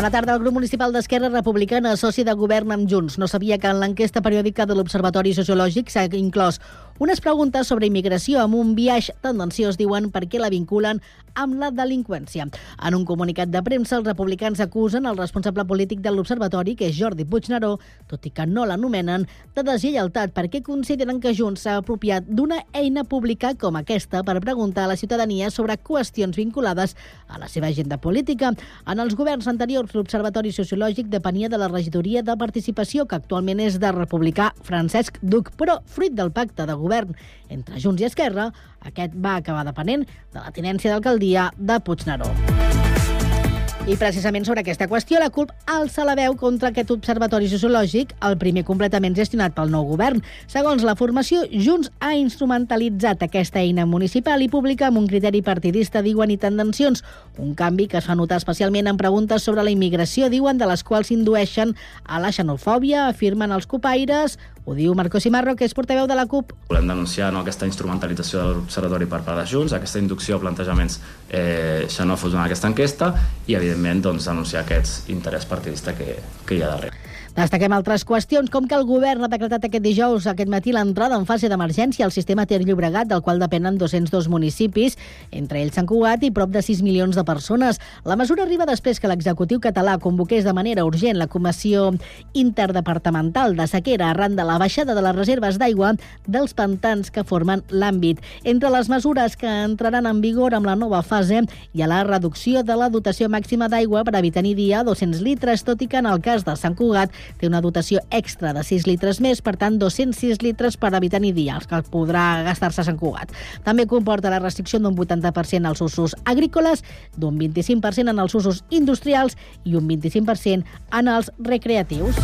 Bona tarda. El grup municipal d'Esquerra Republicana, soci de govern amb Junts, no sabia que en l'enquesta periòdica de l'Observatori Sociològic s'ha inclòs unes preguntes sobre immigració amb un viatge tendenciós, diuen, perquè la vinculen amb la delinqüència. En un comunicat de premsa, els republicans acusen el responsable polític de l'Observatori, que és Jordi Puigneró, tot i que no l'anomenen, de deslleialtat perquè consideren que Junts s'ha apropiat d'una eina pública com aquesta per preguntar a la ciutadania sobre qüestions vinculades a la seva agenda política. En els governs anteriors, l'Observatori Sociològic depenia de la regidoria de participació, que actualment és de republicà Francesc Duc, però fruit del pacte de govern govern entre Junts i Esquerra, aquest va acabar depenent de la tinència d'alcaldia de Puigneró. I precisament sobre aquesta qüestió, la CUP alça la veu contra aquest observatori sociològic, el primer completament gestionat pel nou govern. Segons la formació, Junts ha instrumentalitzat aquesta eina municipal i pública amb un criteri partidista, diuen, i tendencions. Un canvi que es fa notar especialment en preguntes sobre la immigració, diuen, de les quals indueixen a la xenofòbia, afirmen els copaires, ho diu Marco Simarro, que és portaveu de la CUP. Volem denunciar no, aquesta instrumentalització de l'Observatori per part de Junts, aquesta inducció a plantejaments eh, xenòfobs en aquesta enquesta i, evidentment, doncs, denunciar aquest interès partidista que, que hi ha darrere. Destaquem altres qüestions, com que el govern ha decretat aquest dijous, aquest matí, l'entrada en fase d'emergència al sistema Ter Llobregat, del qual depenen 202 municipis, entre ells Sant Cugat i prop de 6 milions de persones. La mesura arriba després que l'executiu català convoqués de manera urgent la Comissió Interdepartamental de Sequera arran de la baixada de les reserves d'aigua dels pantans que formen l'àmbit. Entre les mesures que entraran en vigor amb la nova fase hi ha la reducció de la dotació màxima d'aigua per evitar dia a 200 litres, tot i que en el cas de Sant Cugat té una dotació extra de 6 litres més, per tant 206 litres per habitant i dia, els que podrà gastar-se a Sant Cugat. També comporta la restricció d'un 80% als usos agrícoles, d'un 25% en els usos industrials i un 25% en els recreatius.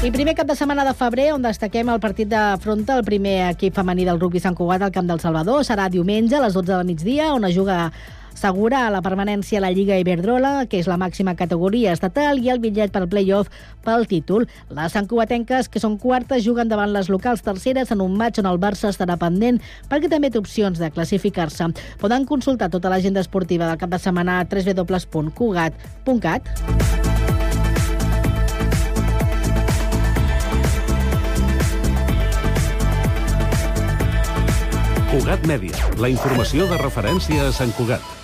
I primer cap de setmana de febrer, on destaquem el partit de fronta, el primer equip femení del rugby Sant Cugat al Camp del Salvador. Serà diumenge a les 12 del migdia, on es juga assegurar la permanència a la Lliga Iberdrola, que és la màxima categoria estatal, i el bitllet pel play-off pel títol. Les sancuatenques, que són quartes, juguen davant les locals terceres en un maig on el Barça estarà pendent perquè també té opcions de classificar-se. Poden consultar tota l'agenda esportiva del cap de setmana a www.cugat.cat. Cugat Mèdia, la informació de referència a Sant Cugat.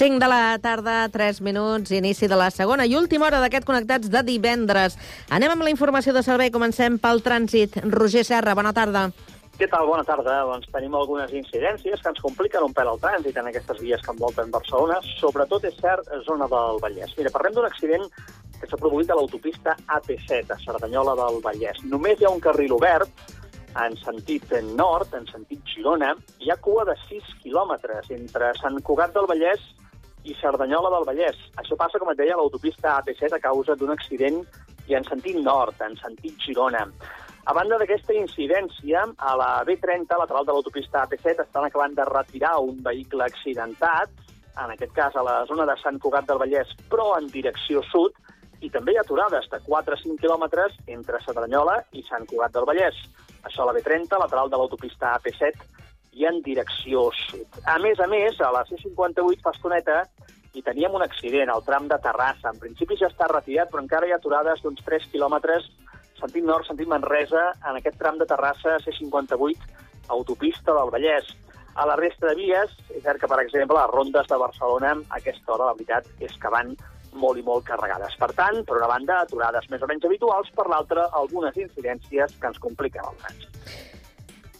5 de la tarda, 3 minuts, inici de la segona i última hora d'aquest Connectats de divendres. Anem amb la informació de servei. Comencem pel trànsit. Roger Serra, bona tarda. Què tal? Bona tarda. Doncs tenim algunes incidències que ens compliquen un pèl el trànsit en aquestes vies que envolten Barcelona, sobretot, és cert, zona del Vallès. Mira, parlem d'un accident que s'ha produït a l'autopista AP7, a Cerdanyola del Vallès. Només hi ha un carril obert, en sentit nord, en sentit Girona, hi ha cua de 6 quilòmetres entre Sant Cugat del Vallès Cerdanyola del Vallès. Això passa, com et deia, a l'autopista AP7 a causa d'un accident i en sentit nord, en sentit Girona. A banda d'aquesta incidència, a la B30, lateral de l'autopista AP7, estan acabant de retirar un vehicle accidentat, en aquest cas a la zona de Sant Cugat del Vallès, però en direcció sud, i també hi ha aturades de 4 a 5 quilòmetres entre Cerdanyola i Sant Cugat del Vallès. Això a la B30, lateral de l'autopista AP7, i en direcció sud. A més a més, a la C58 fa estoneta i teníem un accident al tram de Terrassa. En principi ja està retirat, però encara hi ha aturades d'uns 3 quilòmetres sentit nord, sentit Manresa, en aquest tram de Terrassa C58, autopista del Vallès. A la resta de vies, és cert que, per exemple, les rondes de Barcelona a aquesta hora, la veritat, és que van molt i molt carregades. Per tant, per una banda, aturades més o menys habituals, per l'altra, algunes incidències que ens compliquen el trànsit.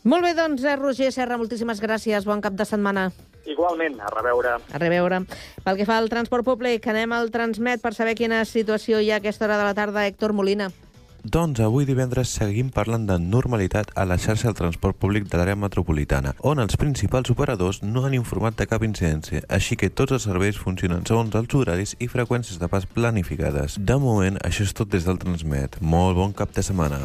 Molt bé, doncs, eh, Roger Serra, moltíssimes gràcies. Bon cap de setmana. Igualment, a reveure. A reveure. Pel que fa al transport públic, anem al Transmet per saber quina situació hi ha a aquesta hora de la tarda. Héctor Molina. Doncs avui divendres seguim parlant de normalitat a la xarxa del transport públic de l'àrea metropolitana, on els principals operadors no han informat de cap incidència, així que tots els serveis funcionen segons els horaris i freqüències de pas planificades. De moment, això és tot des del Transmet. Molt bon cap de setmana.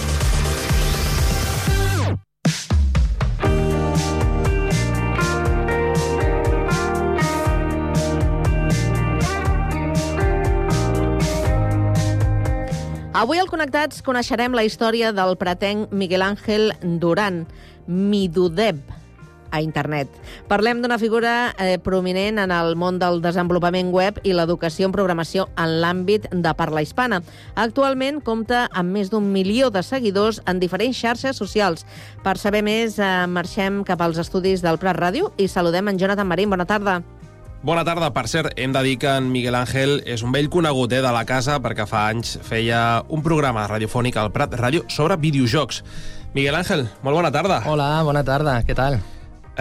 Avui al Connectats coneixerem la història del pretenc Miguel Ángel Duran, Midudeb, a internet. Parlem d'una figura eh, prominent en el món del desenvolupament web i l'educació en programació en l'àmbit de parla hispana. Actualment compta amb més d'un milió de seguidors en diferents xarxes socials. Per saber més, eh, marxem cap als estudis del Prat Ràdio i saludem en Jonathan Marín. Bona tarda. Bona tarda. Per cert, hem de dir que en Miguel Ángel és un vell conegut eh, de la casa perquè fa anys feia un programa radiofònic al Prat Ràdio sobre videojocs. Miguel Ángel, molt bona tarda. Hola, bona tarda, què tal?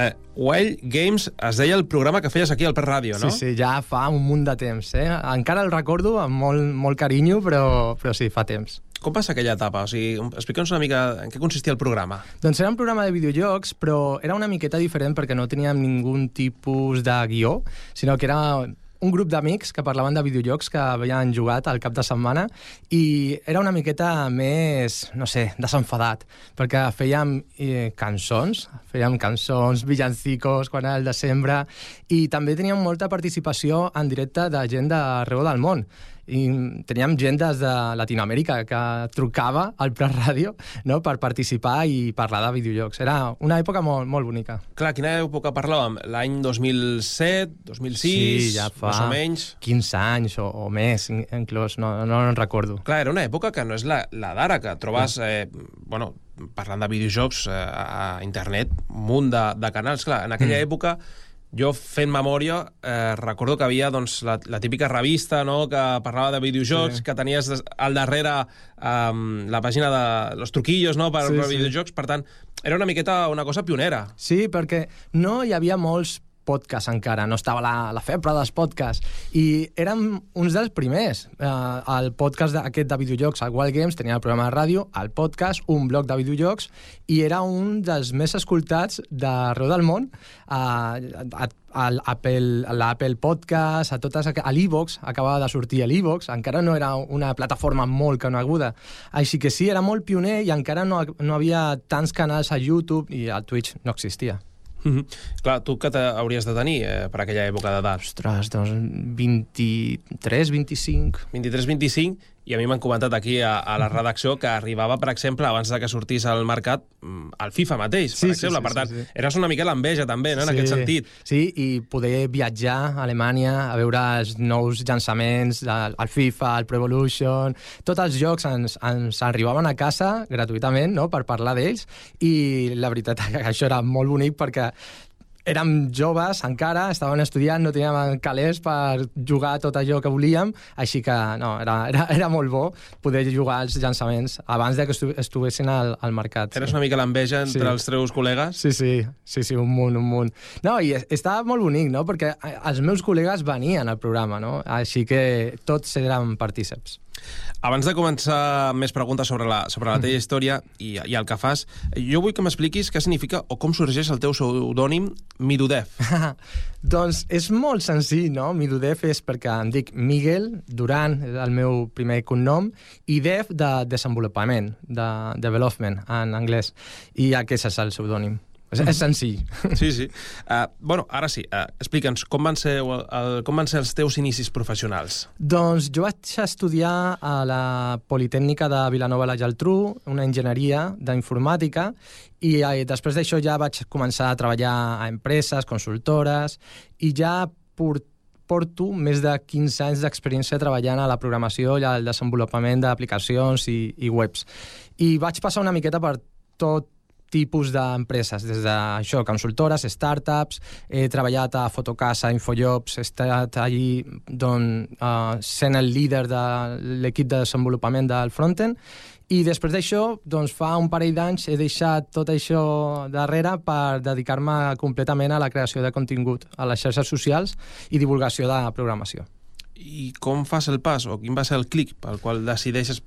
Eh, Wild Games es deia el programa que feies aquí al Prat Ràdio, no? Sí, sí, ja fa un munt de temps, eh? Encara el recordo amb molt, molt carinyo, però, però sí, fa temps. Com va ser aquella etapa? O sigui, explica'ns una mica en què consistia el programa. Doncs era un programa de videojocs, però era una miqueta diferent perquè no teníem ningun tipus de guió, sinó que era un grup d'amics que parlaven de videojocs que havien jugat al cap de setmana i era una miqueta més, no sé, desenfadat, perquè fèiem eh, cançons, fèiem cançons, villancicos, quan era el desembre, i també teníem molta participació en directe de gent d'arreu del món i teníem gent des de Latinoamèrica que trucava al Prat Ràdio no, per participar i parlar de videojocs. Era una època molt, molt bonica. Clar, quina època parlàvem? L'any 2007, 2006, Sí, ja fa més o menys? 15 anys o, o més, in- inclús, no, no en recordo. Clar, era una època que no és la, la d'ara, que trobes, eh, bueno, parlant de videojocs eh, a internet, un munt de, de canals. Clar, en aquella mm. època, jo fent memòria, eh, recordo que havia doncs, la, la típica revista no?, que parlava de videojocs, Sí. que tenies des- al darrere um, la pàgina de los truquillos no?, per, Sí, per sí. videojocs. Per tant, era una miqueta una cosa pionera. Sí, perquè no hi havia molts podcasts encara, no estava la, la febre dels podcasts, i érem uns dels primers. Eh, el podcast aquest de videojocs, el Wild Games, tenia el programa de ràdio, el podcast, un blog de videojocs, i era un dels més escoltats d'arreu del món, eh, a, a l'Apple Podcast, a totes, a l'Evox, acabava de sortir l'Evox, encara no era una plataforma molt coneguda. Així que sí, era molt pioner i encara no, no havia tants canals a YouTube i el Twitch no existia. Mm -hmm. Clar, tu que hauries de tenir eh, per aquella època d'edat? Ostres, doncs 23, 25... 23-25, i a mi m'han comentat aquí a, a la redacció que arribava, per exemple, abans de que sortís al mercat, mm, el FIFA mateix, per Sí, sí, exemple. sí, per tant, sí, sí. eres una mica l'enveja, també, no?, en aquest sentit. Sí, i poder viatjar a Alemanya a veure els nous llançaments, el FIFA, el Pro Evolution... Tots els jocs ens, ens arribaven a casa gratuïtament no?, per parlar d'ells, i la veritat que això era molt bonic perquè érem joves encara, estàvem estudiant, no teníem calés per jugar tot allò que volíem, així que no, era, era, era molt bo poder jugar als llançaments abans de que estu al, al mercat. Eres una mica l'enveja entre Sí. els teus col·legues? Sí, sí, sí, sí, un munt, un munt. No, i es- estava molt bonic, no?, perquè eh, els meus col·legues venien al programa, no?, així que tots érem partíceps. Abans de començar més preguntes sobre la, sobre la teva història i, i el que fas, jo vull que m'expliquis què significa o com sorgeix el teu pseudònim Midudef. doncs és molt senzill, no? Midudef és perquè em dic Miguel Duran, és el meu primer cognom, i Def de desenvolupament, de development en anglès. I aquest és el pseudònim. És, és senzill. Sí, sí. Uh, bueno, ara sí, uh, explica'ns com, van ser, el, el, com van ser els teus inicis professionals. Doncs jo vaig estudiar a la Politècnica de Vilanova i la Geltrú, una enginyeria d'informàtica, i eh, després d'això ja vaig començar a treballar a empreses, consultores, i ja por- porto més de 15 anys d'experiència treballant a la programació i al desenvolupament d'aplicacions i, i webs. I vaig passar una miqueta per tot tipus d'empreses, des d'això, consultores, startups, he treballat a Fotocasa, Infojobs, he estat allí don, uh, sent el líder de l'equip de desenvolupament del frontend, i després d'això, doncs fa un parell d'anys he deixat tot això darrere per dedicar-me completament a la creació de contingut a les xarxes socials i divulgació de programació. I com fas el pas, o quin va ser el clic pel qual decideixes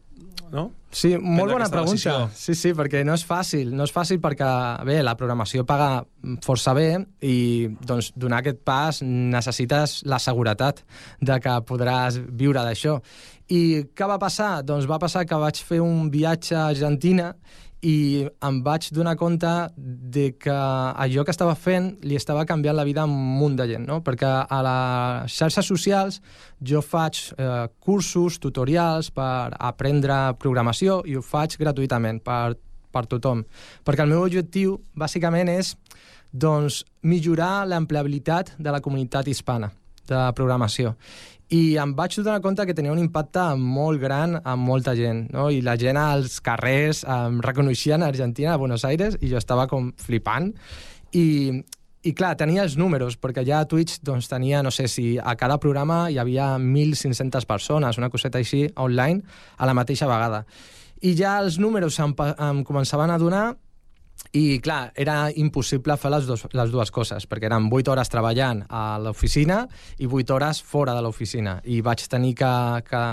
no? Sí, molt bona pregunta. decisió. Sí, sí, perquè no és fàcil. No és fàcil perquè, bé, la programació paga força bé i, doncs, donar aquest pas necessites la seguretat de que podràs viure d'això. I què va passar? Doncs va passar que vaig fer un viatge a Argentina i em vaig donar compte de que allò que estava fent li estava canviant la vida a un munt de gent, no? perquè a les xarxes socials jo faig eh, cursos, tutorials per aprendre programació i ho faig gratuïtament per, per tothom, perquè el meu objectiu bàsicament és doncs, millorar l'empleabilitat de la comunitat hispana de programació i em vaig donar compte que tenia un impacte molt gran amb molta gent, no? i la gent als carrers em reconeixien a Argentina, a Buenos Aires, i jo estava com flipant, i, i clar, tenia els números, perquè ja a Twitch doncs, tenia, no sé si a cada programa hi havia 1.500 persones, una coseta així, online, a la mateixa vegada. I ja els números em, em començaven a donar i, clar, era impossible fer les, dos, les dues coses, perquè eren 8 hores treballant a l'oficina i 8 hores fora de l'oficina. I vaig tenir que, que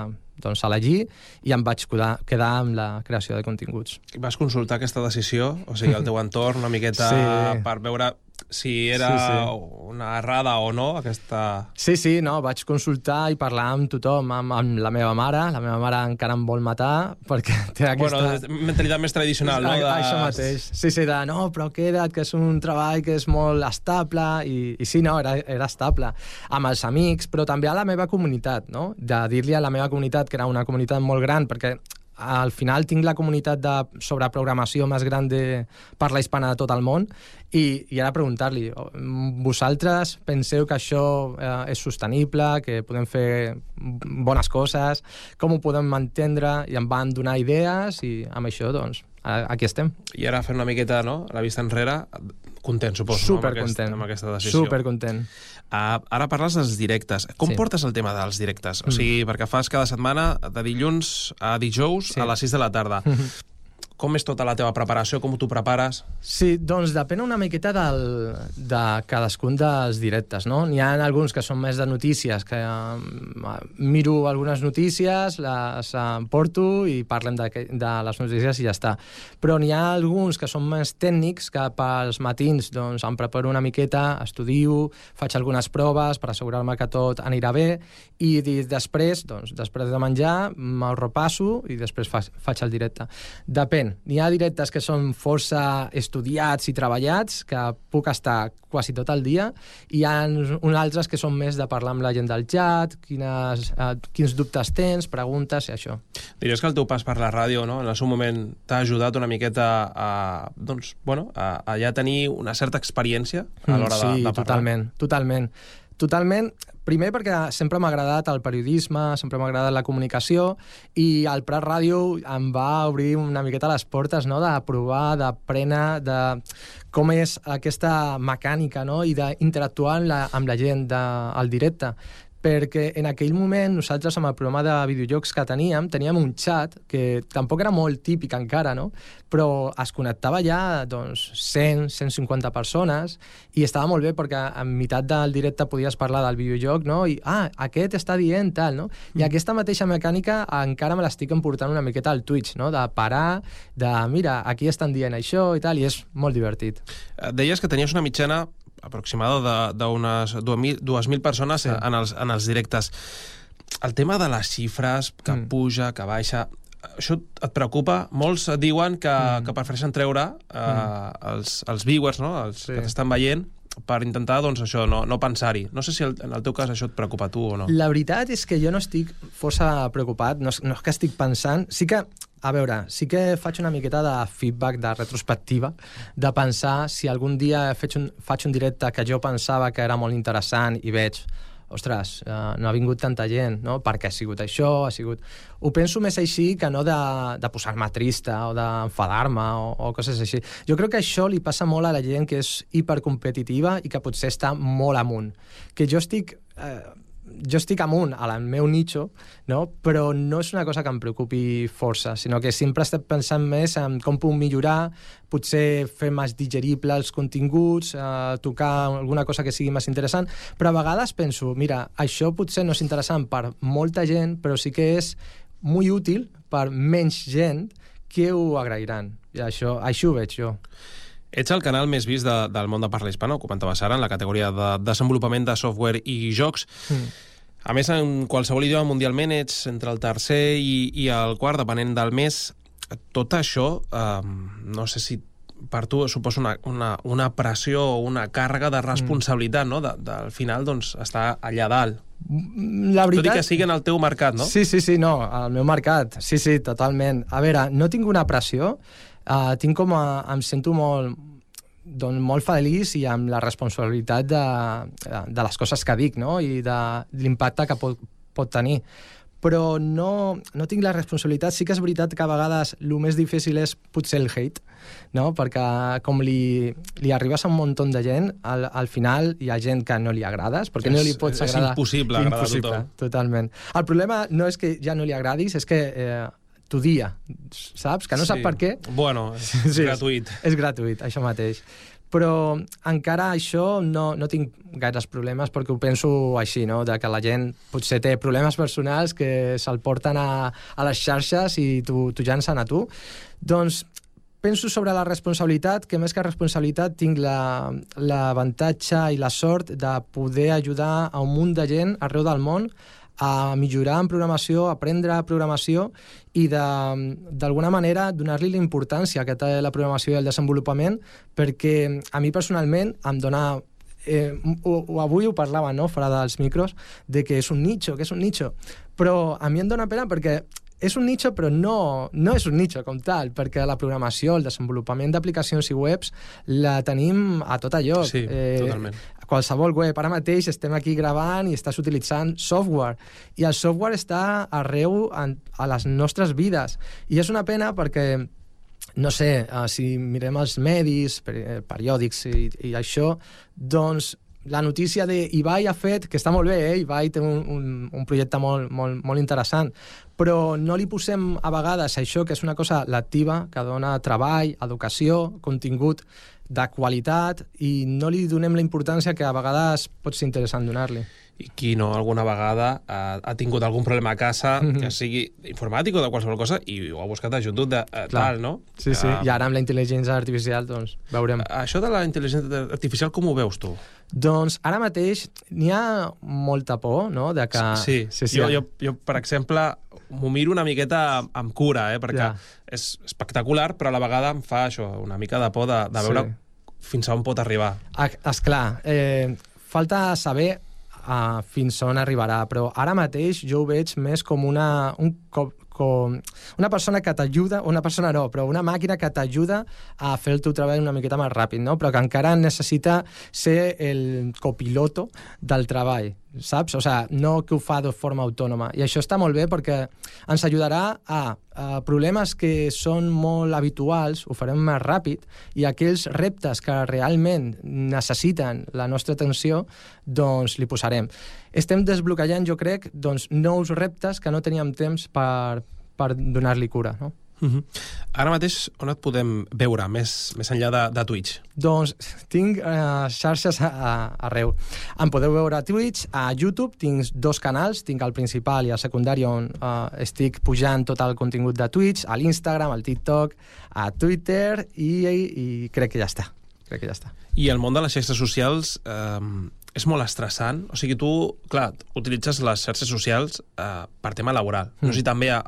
doncs, elegir i em vaig quedar, quedar amb la creació de continguts. Vas consultar aquesta decisió, o sigui, el teu entorn, una miqueta Sí. per veure si era Sí, sí. una errada o no, aquesta... Sí, sí, no, vaig consultar i parlar amb tothom, amb, amb la meva mare. La meva mare encara em vol matar perquè té aquesta... Bueno, mentalitat més tradicional, no? De... Això mateix. Sí, sí, de no, però queda't, que és un treball que és molt estable, i, i sí, no, era, era estable. Amb els amics, però també a la meva comunitat, no? De dir-li a la meva comunitat, que era una comunitat molt gran, perquè al final tinc la comunitat de, sobre programació més gran de parla hispana de tot el món i, i ara preguntar-li "Oh, vosaltres penseu que això eh, és sostenible, que podem fer bones coses, com ho podem mantendre i em van donar idees i amb això doncs aquí estem. I ara fent una miqueta, no?, la vista enrere, content, suposo, no, amb, aquest, amb aquesta decisió. Supercontent. Uh, ara parles dels directes. Com Sí. Mm. portes el tema dels directes? O sigui, perquè fas cada setmana de dilluns a dijous Sí. a les 6 de la tarda. Com és tota la teva preparació? Com t'ho prepares? Sí, doncs depèn una miqueta del, de cadascun dels directes, no? N'hi ha alguns que són més de notícies, que eh, miro algunes notícies, les eh, porto i parlem de, de les notícies i ja està. Però n'hi ha alguns que són més tècnics, que pels matins doncs, em preparo una miqueta, estudio, faig algunes proves per assegurar-me que tot anirà bé i després, doncs, després de menjar, me'l repasso i després fa, faig el directe. Depèn. N'hi ha directes que són força estudiats i treballats, que puc estar quasi tot el dia, i hi ha uns altres que són més de parlar amb la gent del chat, quines, eh, quins dubtes tens, preguntes i això. Diries que el teu pas per la ràdio, no?, en el seu moment t'ha ajudat una miqueta a, doncs, bueno, a, a ja tenir una certa experiència a l'hora Mm, sí, de, de parlar. totalment, totalment. Totalment, primer perquè sempre m'ha agradat el periodisme, sempre m'ha agradat la comunicació i el Prat Ràdio em va obrir una miqueta les portes no? de provar, d'aprendre, de com és aquesta mecànica no? i d'interactuar amb, la, amb la gent de, al directe perquè en aquell moment nosaltres amb el programa de videojocs que teníem, teníem un chat que tampoc era molt típic encara, no? però es connectava ja doncs, 100, 150 persones i estava molt bé perquè en meitat del directe podies parlar del videojoc no? i ah, aquest està dient tal, no? I aquesta mateixa mecànica encara me l'estic emportant una miqueta al Twitch, no? de parar, de mira, aquí estan dient això i tal, i és molt divertit. Eh, Deies que tenies una mitjana aproximada d'unes 2.000 2.000 persones Sí. en, els, en els directes. El tema de les xifres, que Mm. puja, que baixa, això et preocupa? Molts diuen que, mm. que prefereixen treure eh, mm. els, els viewers, no? els Sí. que t'estan veient, per intentar doncs, això no, no pensar-hi. No sé si el, en el teu cas això et preocupa tu o no. La veritat és que jo no estic força preocupat, no no és que estic pensant... Sí que, a veure, sí que faig una miqueta de feedback, de retrospectiva, de pensar si algun dia faig un, faig un directe que jo pensava que era molt interessant i veig ostres, uh, no ha vingut tanta gent, no? perquè ha sigut això, ha sigut... Ho penso més així que no de, de posar-me trista o d'enfadar-me o, o coses així. Jo crec que això li passa molt a la gent que és hipercompetitiva i que potser està molt amunt. Que jo estic... Eh, jo estic amunt al meu nicho, no? però no és una cosa que em preocupi força, sinó que sempre estic pensant més en com puc millorar, potser fer més digerible els continguts, eh, tocar alguna cosa que sigui més interessant, però a vegades penso, mira, això potser no és interessant per molta gent, però sí que és molt útil per menys gent que ho agrairan. I això, això ho veig jo. Ets el canal més vist de, del món de parla hispana, ho comentava Sara, en la categoria de desenvolupament de software i jocs. Mm. A més, en qualsevol idioma mundialment ets entre el tercer i, i el quart, depenent del mes. Tot això, eh, no sé si per tu suposa una, una, una pressió o una càrrega de responsabilitat, mm. no? De, de, al final, doncs, està allà dalt. La veritat... Tot i que sigui en el teu mercat, no? Sí, sí, sí, no, al meu mercat. Sí, sí, totalment. A veure, no tinc una pressió, uh, tinc com a, em sento molt, doncs, molt feliç i amb la responsabilitat de, de les coses que dic no? i de l'impacte que pot, pot tenir però no, no tinc la responsabilitat. Sí que és veritat que a vegades el més difícil és potser el hate, no? perquè com li, li arribes a un munt de gent, al, al final hi ha gent que no li agrades, perquè és, no li pots agradar. És impossible agradar impossible, a tothom. Totalment. El problema no és que ja no li agradis, és que eh, tu dia, saps? Que no sí. sap per què. Bueno, és sí, gratuït. És, és gratuït, això mateix però encara això no, no tinc gaires problemes perquè ho penso així, no? de que la gent potser té problemes personals que se'l porten a, a les xarxes i t'ho llancen a tu. Doncs penso sobre la responsabilitat, que més que responsabilitat tinc l'avantatge la, i la sort de poder ajudar a un munt de gent arreu del món a millorar en programació, aprendre programació i d'alguna manera donar-li la importància que té la programació i el desenvolupament perquè a mi personalment em dona eh, o, o avui ho parlava, no?, fora dels micros, de que és un nicho, que és un nicho. Però a mi em dóna pena perquè és un nicho, però no, no és un nicho com tal, perquè la programació, el desenvolupament d'aplicacions i webs la tenim a tot allò. Sí, eh, totalment qualsevol web. Ara mateix estem aquí gravant i estàs utilitzant software. I el software està arreu en, a les nostres vides. I és una pena perquè no sé, uh, si mirem els medis, per, periòdics i, i això, doncs la notícia de Ibai ha fet, que està molt bé, eh? Ibai té un, un, un projecte molt, molt, molt interessant, però no li posem a vegades això, que és una cosa lectiva, que dona treball, educació, contingut, de qualitat i no li donem la importància que a vegades pot ser interessant donar-li. I qui no alguna vegada ha, ha tingut algun problema a casa, mm -hmm. que sigui informàtic o de qualsevol cosa, i ho ha buscat ajuntut de eh, tal, no? Sí, sí, uh, i ara amb la intel·ligència artificial, doncs, veurem. Això de la intel·ligència artificial, com ho veus tu? Doncs ara mateix n'hi ha molta por, no?, de que... Sí, sí, sí. Jo, jo, jo per exemple, m'ho miro una miqueta amb, cura, eh? perquè ja. és espectacular, però a la vegada em fa això, una mica de por de, de veure sí. fins a on pot arribar. És clar, eh, falta saber uh, fins on arribarà, però ara mateix jo ho veig més com una, un cop, com una persona que t'ajuda, una persona no, però una màquina que t'ajuda a fer el teu treball una miqueta més ràpid, no? però que encara necessita ser el copiloto del treball saps? O sigui, no que ho fa de forma autònoma. I això està molt bé perquè ens ajudarà a, a problemes que són molt habituals, ho farem més ràpid, i aquells reptes que realment necessiten la nostra atenció, doncs li posarem. Estem desbloquejant, jo crec, doncs, nous reptes que no teníem temps per, per donar-li cura, no? Uh -huh. Ara mateix, on et podem veure, més, més enllà de, de Twitch? Doncs tinc uh, xarxes a, a, arreu. Em podeu veure a Twitch, a YouTube, tinc dos canals, tinc el principal i el secundari on uh, estic pujant tot el contingut de Twitch, a l'Instagram, al TikTok, a Twitter i, i, i crec que ja està. Crec que ja està. I el món de les xarxes socials eh, és molt estressant? O sigui, tu, clar, utilitzes les xarxes socials eh, per tema laboral. Mm. No sé si també a,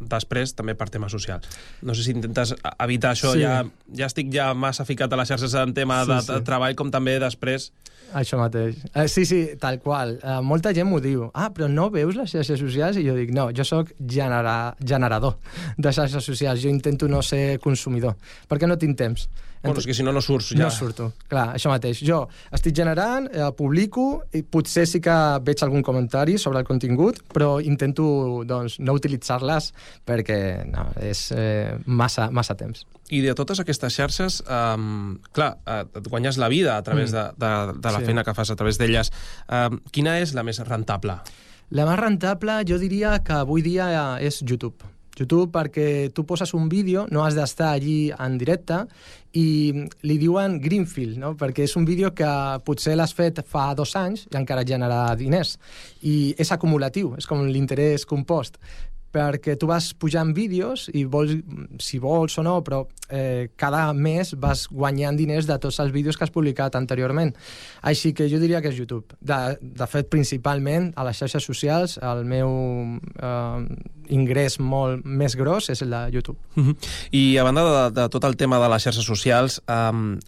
després també per tema social. No sé si intentes evitar això, sí. ja, ja estic ja massa ficat a les xarxes en tema sí, de, sí. de treball com també després... Això mateix. Eh, sí, sí, tal qual. Eh, molta gent m'ho diu. Ah, però no veus les xarxes socials? I jo dic, no, jo sóc genera generador de xarxes socials. Jo intento no ser consumidor, perquè no tinc temps. Bueno, és que si no, no surts ja. No surto, clar, això mateix. Jo estic generant, eh, publico, i potser sí que veig algun comentari sobre el contingut, però intento doncs, no utilitzar-les perquè no, és eh, massa, massa temps. I de totes aquestes xarxes, um, clar, et guanyes la vida a través Mm. de, de, de la Sí. feina que fas a través d'elles. Um, quina és la més rentable? La més rentable jo diria que avui dia és YouTube. YouTube perquè tu poses un vídeo, no has d'estar allí en directe i li diuen Greenfield, no? perquè és un vídeo que potser l'has fet fa dos anys i encara genera diners. I és acumulatiu, és com l'interès compost perquè tu vas pujant vídeos i vols, si vols o no, però eh, cada mes vas guanyant diners de tots els vídeos que has publicat anteriorment. Així que jo diria que és YouTube. De, de fet, principalment a les xarxes socials, el meu eh, ingrés molt més gros és el de YouTube. Mhm. I a banda de, de tot el tema de les xarxes socials, um,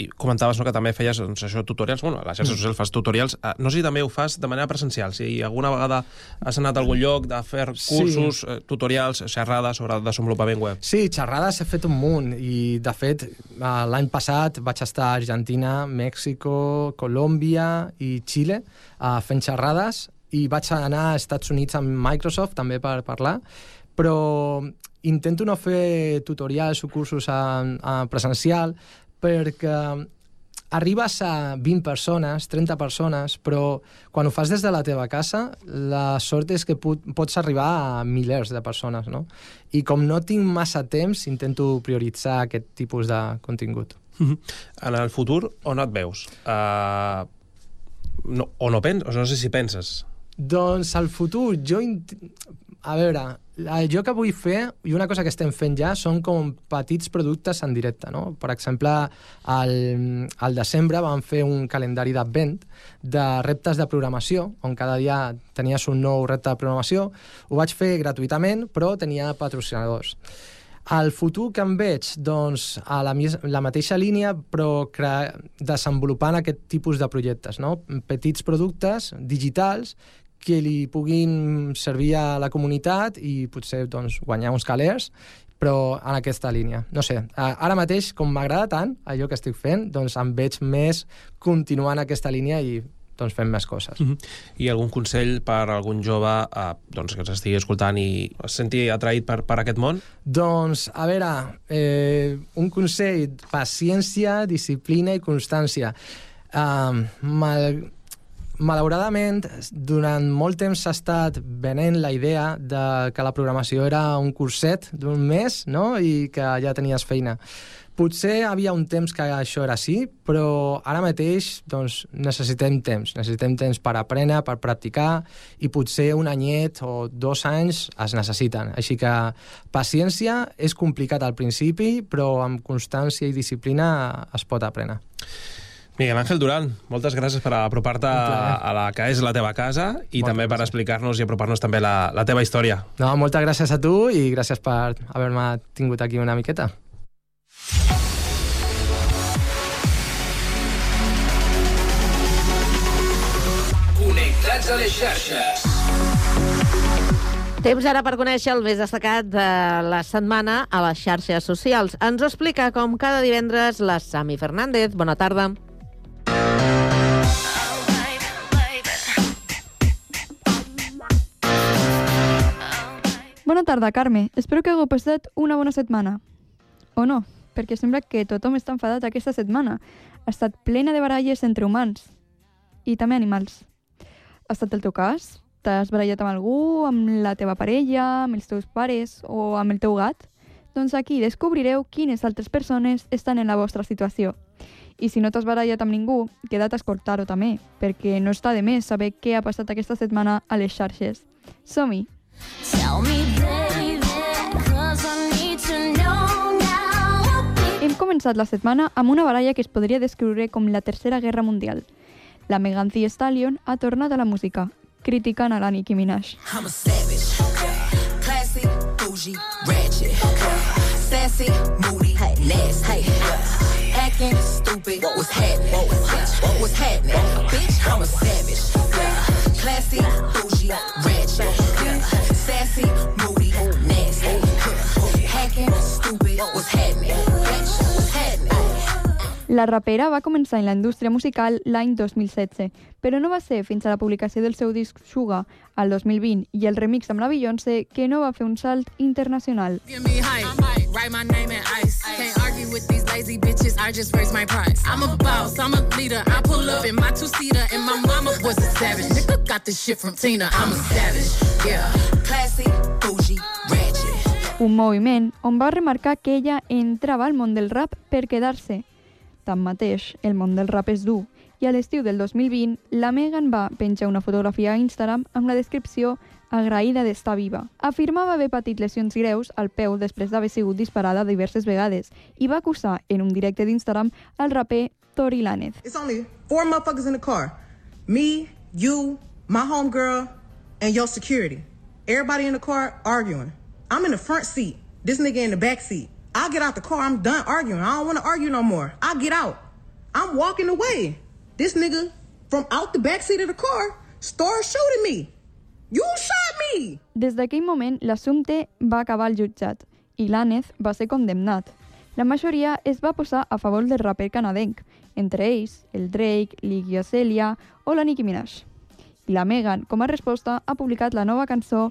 i comentaves no, que també feies doncs, això, tutorials, bueno, a les xarxes Mm. socials fas tutorials, uh, no sé si també ho fas de manera presencial, si alguna vegada has anat a algun lloc de fer Sí. cursos, eh, tutorials, xerrades sobre desenvolupament web. Sí, xerrades he fet un munt i, de fet, l'any passat vaig estar a Argentina, Mèxico, Colòmbia i Xile uh, fent xerrades i vaig anar als Estats Units amb Microsoft també per parlar, però intento no fer tutorials o cursos a, a presencial perquè arribes a 20 persones, 30 persones, però quan ho fas des de la teva casa, la sort és que pot, pots arribar a milers de persones, no? I com no tinc massa temps, intento prioritzar aquest tipus de contingut. Mhm. En el futur, on et veus? Uh, no, o no penses, no sé si penses. Doncs al futur, jo... A veure, jo que vull fer, i una cosa que estem fent ja, són com petits productes en directe, no? Per exemple, al, al desembre vam fer un calendari d'advent de reptes de programació, on cada dia tenies un nou repte de programació. Ho vaig fer gratuïtament, però tenia patrocinadors. El futur que em veig, doncs, a la, la mateixa línia, però desenvolupant aquest tipus de projectes, no? Petits productes digitals que li puguin servir a la comunitat i potser doncs, guanyar uns calers, però en aquesta línia. No sé, ara mateix, com m'agrada tant allò que estic fent, doncs em veig més continuant aquesta línia i doncs fent més coses. Mhm. I algun consell per a algun jove eh, doncs, que ens estigui escoltant i es senti atraït per, per aquest món? Doncs, a veure, eh, un consell, paciència, disciplina i constància. Um, mal, malauradament, durant molt temps s'ha estat venent la idea de que la programació era un curset d'un mes no? i que ja tenies feina. Potser havia un temps que això era així, però ara mateix doncs, necessitem temps. Necessitem temps per aprendre, per practicar, i potser un anyet o dos anys es necessiten. Així que paciència és complicat al principi, però amb constància i disciplina es pot aprendre. Miguel Ángel Duran, moltes gràcies per apropar-te a la que és la teva casa i Moltes també per gràcies. explicar-nos i apropar-nos també la, la teva història. No, moltes gràcies a tu i gràcies per haver-me tingut aquí una miqueta. Connectats a les xarxes. Temps ara per conèixer el més destacat de la setmana a les xarxes socials. Ens ho explica, com cada divendres, la Sami Fernández. Bona tarda. Bona tarda, Carme. Espero que hagueu passat una bona setmana. O no, perquè sembla que tothom està enfadat aquesta setmana. Ha estat plena de baralles entre humans i també animals. Ha estat el teu cas? T'has barallat amb algú, amb la teva parella, amb els teus pares o amb el teu gat? Doncs aquí descobrireu quines altres persones estan en la vostra situació. I si no t'has barallat amb ningú, queda't a escoltar-ho també, perquè no està de més saber què ha passat aquesta setmana a les xarxes. Som-hi! Tell me, baby, 'cause I need to know now. Hem començat la setmana amb una baralla que es podria descriure com la Tercera Guerra Mundial. La Megan Thee Stallion ha tornat a la música, criticant a la Nicki Minaj. I'm a savage. Classy, bougie, ratchet. Sassy, moody, nasty. Acting stupid. What was happening? What was happening? Bitch, I'm a savage. Classy, bougie, ratchet. La rapera va començar en la indústria musical l'any 2016, però no va ser fins a la publicació del seu disc Sugar al 2020 i el remix amb la Beyoncé que no va fer un salt internacional. Give me hype. Write my name in ice. Can't argue with these lazy bitches. I just raise my price. I'm a boss. I'm a leader. I pull up in my two seater, and my mama was a savage. Nigga got this shit from Tina. I'm a savage. Yeah. Classy, bougie, ratchet. Un moviment on va remarcar que ella entrava al món del rap per quedar-se. Tanmateix, el món del rap és dur i a l'estiu del 2020 la Megan va penjar una fotografia a Instagram amb la descripció agraïda d'estar viva. Afirmava haver patit lesions greus al peu després d'haver sigut disparada diverses vegades i va acusar en un directe d'Instagram al raper Tori Lanez. It's only four motherfuckers in the car. Me, you, my homegirl, and your security. Everybody in the car arguing. I'm in the front seat. This nigga in the back seat. I get out the car. I'm done arguing. I don't want to argue no more. I get out. I'm walking away. This nigga from out the back seat of the car starts shooting me. You shot me! Des d'aquell moment, l'assumpte va acabar al jutjat i l'Ànez va ser condemnat. La majoria es va posar a favor del raper canadenc, entre ells el Drake, l'Iggy Azalea o la Nicki Minaj. I la Megan, com a resposta, ha publicat la nova cançó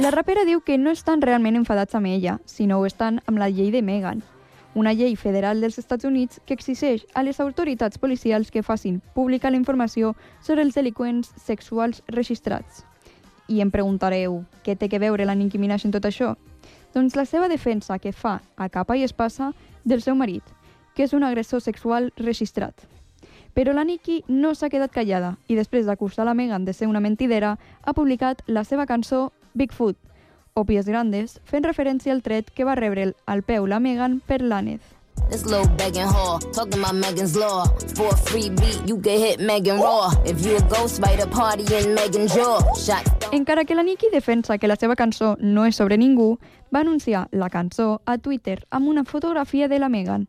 La rapera diu que no estan realment enfadats amb ella, sinó ho estan amb la llei de Megan, una llei federal dels Estats Units que exigeix a les autoritats policials que facin pública la informació sobre els delinqüents sexuals registrats. I em preguntareu, què té que veure la Nicki Minaj en tot això? Doncs la seva defensa que fa a capa i espasa del seu marit, que és un agressor sexual registrat. Però la Nicki no s'ha quedat callada i després d'acusar la Megan de ser una mentidera, ha publicat la seva cançó Bigfoot, o Pies Grandes, fent referència al tret que va rebre al peu la Megan per l'Ànez. This little begging whore, talking about Megan's law. For a free beat, you can hit Megan Raw. If you a ghost, write a party in Megan's jaw. Shot Encara que la Nicki defensa que la seva cançó no és sobre ningú, va anunciar la cançó a Twitter amb una fotografia de la Megan.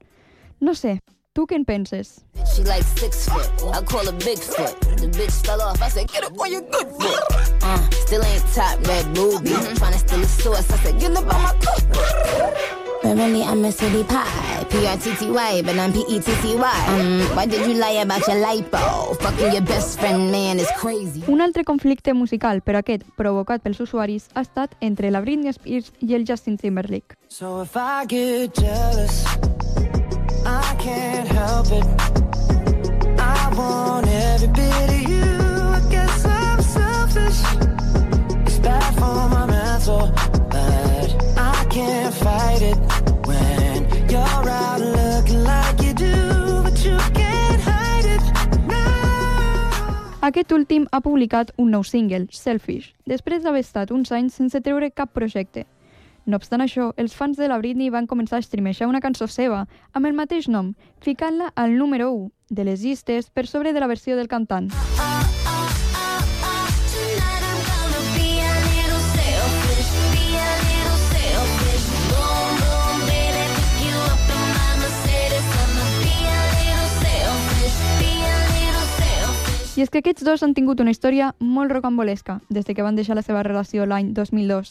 No sé, tu què en penses? She like six foot. I call her Bigfoot. The bitch fell off. I said, get up on your good foot. Uh, still ain't top red booby. Tryna steal a source. I said, get up on my cookbook. But really, I'm a city pie. P-R-T-T-Y, but I'm P-E-T-T-Y. Um, why did you lie about your lipo? Fucking your best friend, man, is crazy. Un altre conflicte musical, però aquest provocat pels usuaris, ha estat entre la Britney Spears i el Justin Timberlake. So if I get jealous, I can't help it. I want every bit of you. I guess I'm selfish. It's bad for my mental, I can't fight it when you're out looking like you do, but you can't hide it. Aquest últim ha publicat un nou single, Selfish, després d'haver estat uns anys sense treure cap projecte. No obstant això, els fans de la Britney van començar a streamejar una cançó seva amb el mateix nom, ficant-la al número 1 de les llistes per sobre de la versió del cantant. I és que aquests dos han tingut una història molt rocambolesca des de que van deixar la seva relació l'any 2002.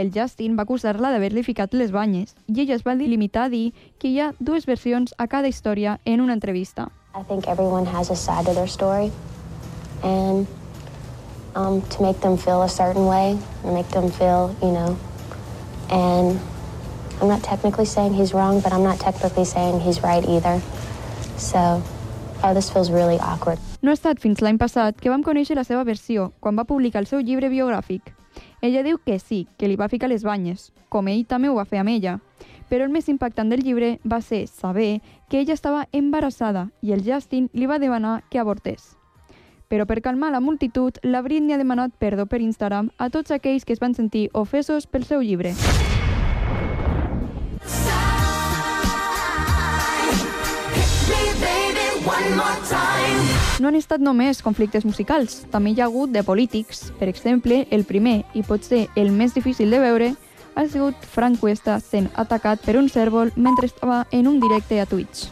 El Justin va acusar-la d'haver-li ficat les banyes i ella es va limitar a dir que hi ha dues versions a cada història en una entrevista. I think everyone has a side to their story, and um, to make them feel a certain way, and make them feel, you know, and I'm not technically saying he's wrong, but I'm not technically saying he's right either. So, oh, this feels really awkward. No ha estat fins l'any passat que vam conèixer la seva versió, quan va publicar el seu llibre biogràfic. Ella diu que sí, que li va ficar les banyes, com ell també ho va fer amb ella. Però el més impactant del llibre va ser saber que ella estava embarassada i el Justin li va demanar que avortés. Però per calmar la multitud, la Britney ha demanat perdó per Instagram a tots aquells que es van sentir ofesos pel seu llibre. Me, baby, one more time. No han estat només conflictes musicals, també hi ha hagut de polítics. Per exemple, el primer, i potser el més difícil de veure, ha sigut Frank Cuesta sent atacat per un cèrvol mentre estava en un directe a Twitch.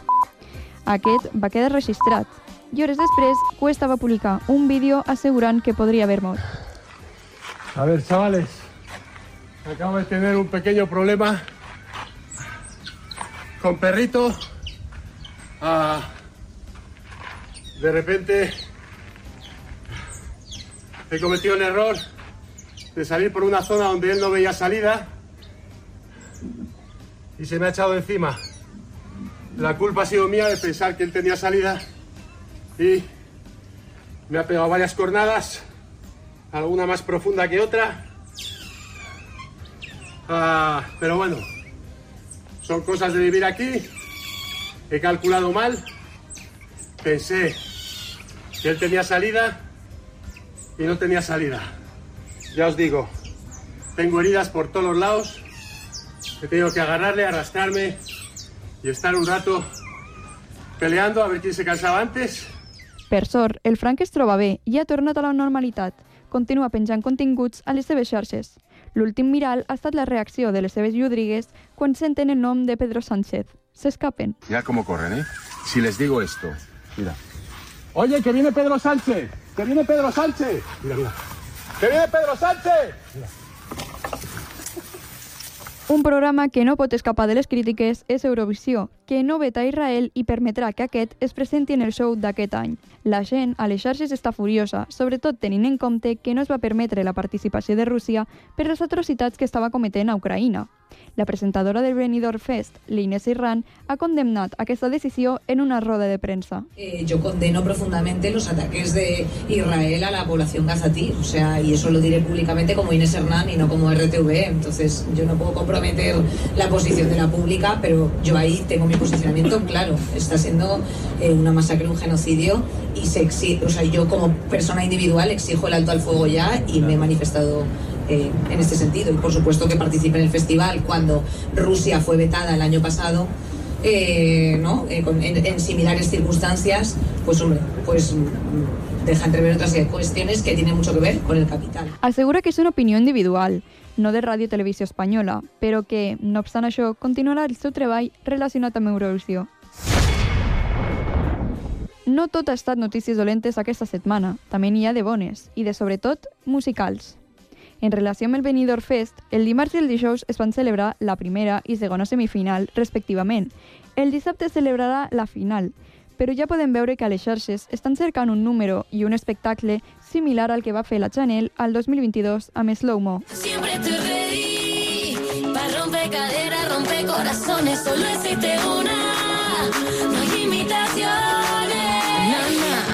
Aquest va quedar registrat i hores després Cuesta va publicar un vídeo assegurant que podria haver mort. A ver, chavales, acabo de tener un pequeño problema con perrito. Ah, de repente he cometido un error de salir por una zona donde él no veía salida y se me ha echado encima. La culpa ha sido mía de pensar que él tenía salida y me ha pegado varias cornadas, alguna más profunda que otra. Ah, pero bueno, son cosas de vivir aquí. He calculado mal. Pensé que él tenía salida y no tenía salida. Ya os digo, tengo heridas por todos los lados. He tenido que agarrarle, arrastrarme y estar un rato peleando a ver quién se cansaba antes. Per sort, el Frank es troba bé i ha tornat a la normalitat. Continua penjant continguts a les seves xarxes. L'últim miral ha estat la reacció de les seves lludrigues quan senten el nom de Pedro Sánchez. S'escapen. Mira cómo corren, ¿eh? Si les digo esto, mira. Oye, que viene Pedro Sánchez, que viene Pedro Sánchez. Mira, mira. Que viene Pedro Sánchez. Mira. Un programa que no pot escapar de les crítiques és Eurovisió, que no veta Israel i permetrà que aquest es presenti en el show d'aquest any. La gent a les xarxes està furiosa, sobretot tenint en compte que no es va permetre la participació de Rússia per les atrocitats que estava cometent a Ucraïna. La presentadora del Benidorm Fest, l'Inés Irran, ha condemnat aquesta decisió en una roda de premsa. Eh, yo condeno profundamente los ataques de Israel a la población gazatí, o sea, y eso lo diré públicamente como Inés Hernán y no como RTV, entonces yo no puedo comprometer la posición de la pública, pero yo ahí tengo mi posicionamiento claro, está siendo eh, una masacre, un genocidio y se exi- o sea, yo como persona individual exijo el alto al fuego ya y me he manifestado eh, en este sentido y por supuesto que participe en el festival cuando Rusia fue vetada el año pasado eh, ¿no? Eh, con- en, en similares circunstancias, pues hombre, pues mm, deja entrever otras cuestiones que tienen mucho que ver con el capital. Assegura que és una opinió individual, no de Ràdio Televisió Espanyola, però que, no obstant això, continuarà el seu treball relacionat amb Eurovisió. No tot ha estat notícies dolentes aquesta setmana, també n'hi ha de bones, i de sobretot musicals. En relació amb el Benidorm Fest, el dimarts i el dijous es van celebrar la primera i segona semifinal, respectivament. El dissabte es celebrarà la final, però ja podem veure que a les xarxes estan cercant un número i un espectacle similar al que va fer la Chanel al 2022 amb Slow Mo. Siempre estoy ready para romper caderas, romper corazones. Solo existe una, no hay imitaciones.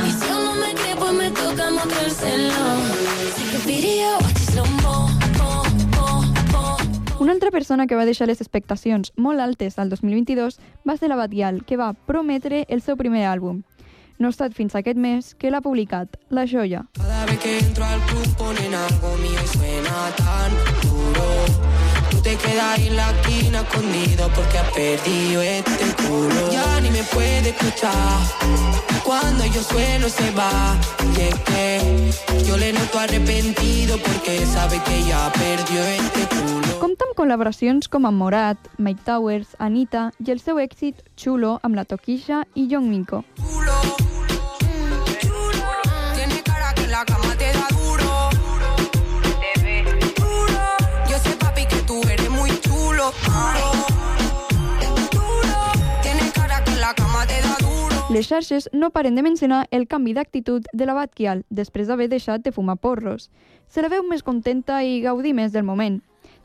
Y si me cree, pues me toca mostrárselo. Una altra persona que va deixar les expectacions molt altes al 2022 va ser la Batial, que va prometre el seu primer àlbum. No ha estat fins aquest mes que l'ha publicat, La Joia. Cada vez que entro al club ponen algo mío y suena tan duro. Te quedas en la esquina escondido porque has perdido este culo. Ya ni me puede escuchar. Cuando yo sueno se va. Y es que yo le noto arrepentido porque sabe que ya perdió este culo. Compta amb col·laboracions com amb Morat, Mike Towers, Anita i el seu èxit Chulo amb la Toquisha i Young Miko. Tiene Les xarxes no paren de mencionar el canvi d'actitud de la Batkial després d'haver deixat de fumar porros. Se la veu més contenta i gaudir més del moment.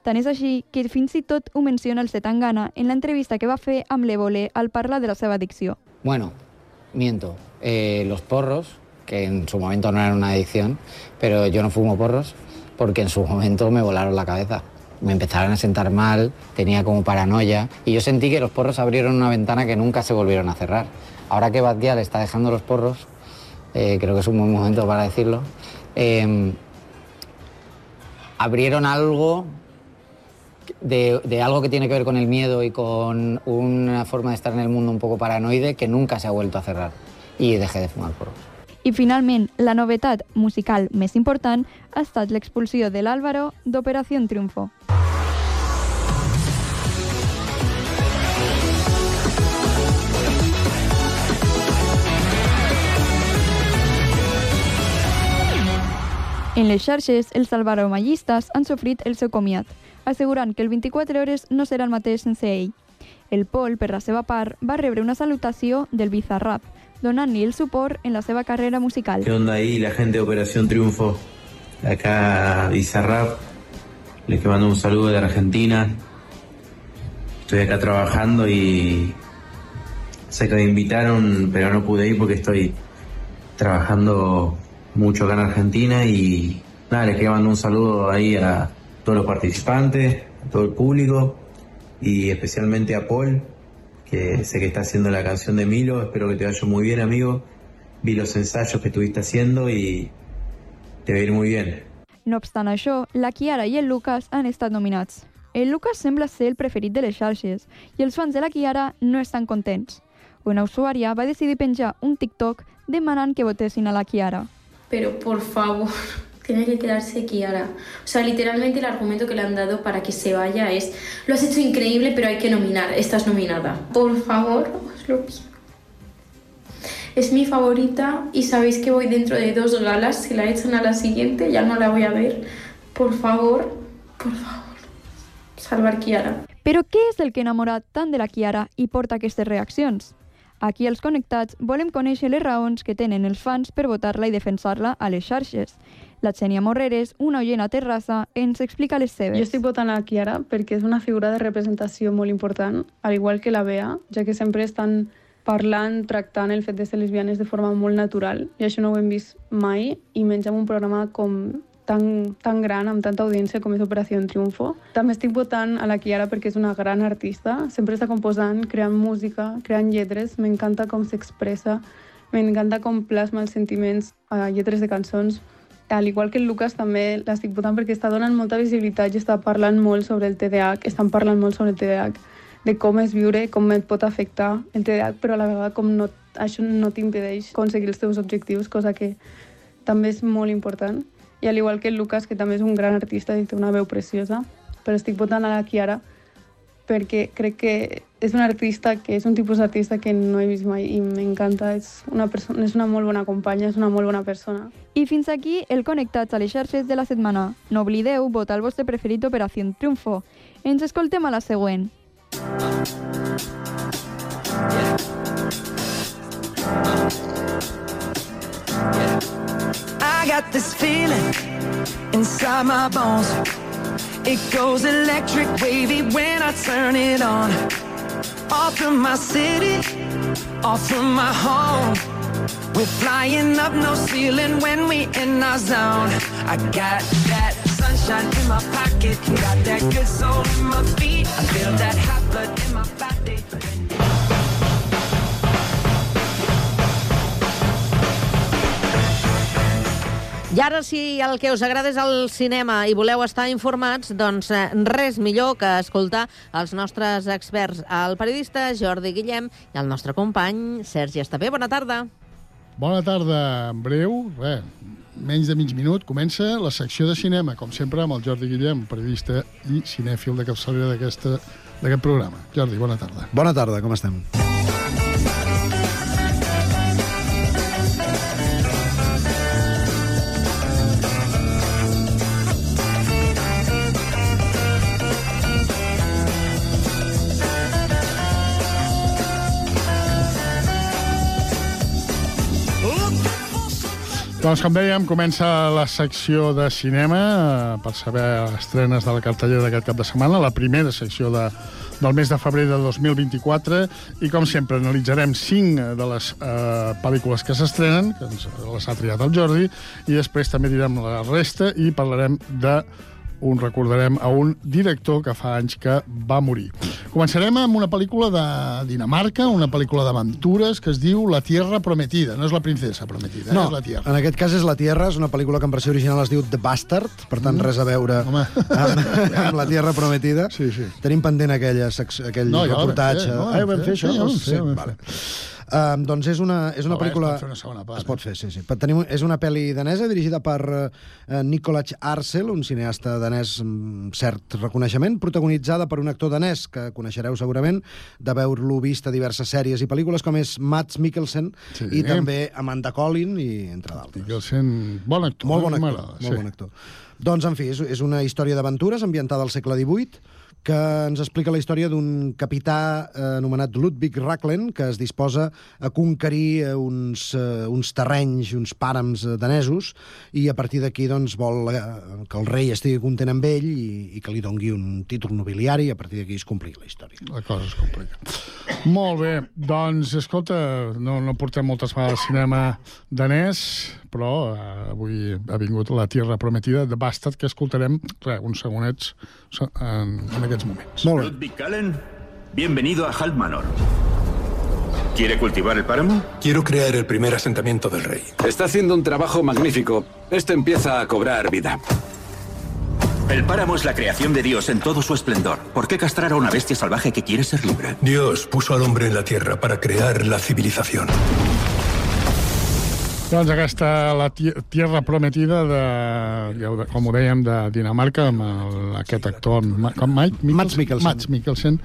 Tant és així que fins i tot ho menciona el Setangana en l'entrevista que va fer amb l'Evole al parlar de la seva addicció. Bueno, miento. Eh, los porros, que en su momento no eran una adicción, pero yo no fumo porros porque en su momento me volaron la cabeza. Me empezaron a sentar mal, tenía como paranoia y yo sentí que los porros abrieron una ventana que nunca se volvieron a cerrar. Ahora que Batguial está dejando los porros, eh, creo que es un buen momento para decirlo, eh, abrieron algo de, de algo que tiene que ver con el miedo y con una forma de estar en el mundo un poco paranoide que nunca se ha vuelto a cerrar. Y dejé de fumar porros. I finalment, la novetat musical més important ha estat l'expulsió de l'Àlvaro d'Operació Triunfo. En les xarxes, els alvaromallistes han sofrit el seu comiat, assegurant que el 24 hores no serà el mateix sense ell. El Pol, per la seva part, va rebre una salutació del Bizarrap, donant-li el suport en la seva carrera musical. ¿Qué onda ahí la gente de Operación Triunfo? Acá Bizarrap, les que mando un saludo de Argentina. Estoy acá trabajando y sé que me invitaron, pero no pude ir porque estoy trabajando mucho acá en Argentina y nada, les quería mandar un saludo ahí a todos los participantes, a todo el público y especialmente a Paul, que sé que está haciendo la canción de Milo. Espero que te vaya muy bien, amigo. Vi los ensayos que estuviste haciendo y te va a ir muy bien. No obstant això, la Kiara i el Lucas han estat nominats. El Lucas sembla ser el preferit de les xarxes i els fans de la Kiara no estan contents. Una usuària va decidir penjar un TikTok demanant que votessin a la Kiara. Pero por favor, tiene que quedarse Kiara. O sea, literalmente el argumento que le han dado para que se vaya es, lo has hecho increíble, pero hay que nominar, estás nominada. Por favor, os lo pido. Es mi favorita y sabéis que voy dentro de dos galas, si la echan a la siguiente ya no la voy a ver. Por favor, por favor, salvar Kiara. Però què és el que ha enamorat tant de la Kiara i porta aquestes reaccions? Aquí als Connectats volem conèixer les raons que tenen els fans per votar-la i defensar-la a les xarxes. La Xènia Morreres, una oient a Terrassa, ens explica les seves. Jo estic votant a Kiara perquè és una figura de representació molt important, al igual que la Bea, ja que sempre estan parlant, tractant el fet de ser lesbianes de forma molt natural, i això no ho hem vist mai, i menys amb un programa com tan, tan gran, amb tanta audiència com és Operació Triunfo. També estic votant a la Kiara perquè és una gran artista, sempre està composant, creant música, creant lletres, m'encanta com s'expressa, m'encanta com plasma els sentiments a lletres de cançons, al igual que el Lucas també l'estic votant perquè està donant molta visibilitat i està parlant molt sobre el TDAH, estan parlant molt sobre el TDAH, de com és viure, com et pot afectar el TDAH, però a la vegada com no, això no t'impedeix aconseguir els teus objectius, cosa que també és molt important. I al igual que el Lucas, que també és un gran artista i té una veu preciosa, però estic votant a la Kiara perquè crec que és un artista que és un tipus d'artista que no he vist mai i m'encanta, és, una persona, és una molt bona companya, és una molt bona persona. I fins aquí el Connectats a les xarxes de la setmana. No oblideu votar el vostre preferit d'Operació Triunfo. Ens escoltem a la següent. I got this feeling inside my bones. It goes electric wavy when I turn it on. Off from my city, off from my home. We're flying up no ceiling when we in our zone. I got that sunshine in my pocket, got that good soul in my feet. I feel that hot blood in my body. I ara, si el que us agrada és el cinema i voleu estar informats, doncs eh, res millor que escoltar els nostres experts, el periodista Jordi Guillem i el nostre company Sergi Estapé. Bona tarda. Bona tarda. En breu, bé, menys de mig minut, comença la secció de cinema, com sempre, amb el Jordi Guillem, periodista i cinèfil de capçalera d'aquesta d'aquest programa. Jordi, bona tarda. Bona tarda, com estem? Doncs, com dèiem, comença la secció de cinema eh, per saber estrenes de la cartellera d'aquest cap de setmana, la primera secció de, del mes de febrer de 2024 i, com sempre, analitzarem cinc de les eh, pel·lícules que s'estrenen, que ens, les ha triat el Jordi, i després també direm la resta i parlarem de un recordarem a un director que fa anys que va morir. Començarem amb una pel·lícula de Dinamarca, una pel·lícula d'aventures que es diu La Tierra Prometida. No és la princesa prometida, No, eh? és la Tierra. en aquest cas és La Tierra, és una pel·lícula que en versió original es diu The Bastard, per tant Mm. res a veure amb, amb La Tierra Prometida. Sí, sí. Tenim pendent aquella, aquell No, ja reportatge. fer, no, ah, ja vam fer això? sí, ja vam fer, vale. Uh, doncs és una, és una Però pel·lícula... es pot fer una segona part, Es pot fer, sí, sí. Tenim, és una pel·li danesa dirigida per uh, Nicolaj Arcel, un cineasta danès amb cert reconeixement, protagonitzada per un actor danès que coneixereu segurament, d'haver-lo vist a diverses sèries i pel·lícules com és Mats Mikkelsen Sí. i també Amanda Collin i entre d'altres. Mikkelsen, bon actor. Molt bon eh? actor, molt bon actor. Doncs, en fi, és, és una història d'aventures ambientada al segle XVIII que ens explica la història d'un capità eh, anomenat Ludwig Raklen que es disposa a conquerir eh, uns, eh, uns terrenys, uns pàrams danesos i a partir d'aquí doncs, vol eh, que el rei estigui content amb ell i, i que li dongui un títol nobiliari i a partir d'aquí es complica la història. La cosa es complica. Molt bé, doncs, escolta, no, no portem moltes vegades cinema danès, però eh, avui ha vingut la Tierra Prometida de Bastard, que escoltarem re, uns segonets en, en aquests moments. Ludwig Kallen, bienvenido a Halt Manor. ¿Quiere cultivar el páramo? Quiero crear el primer asentamiento del rey. Está haciendo un trabajo magnífico. Esto empieza a cobrar vida. El páramo es la creación de Dios en todo su esplendor. ¿Por qué castrar a una bestia salvaje que quiere ser libre? Dios puso al hombre en la tierra para crear la civilización. Doncs aquesta, la ti- Tierra Prometida, de, ja ho com ho dèiem, de Dinamarca, amb el, aquest actor, com Mike Mikkelsen, Mikkelsen. Mikkelsen,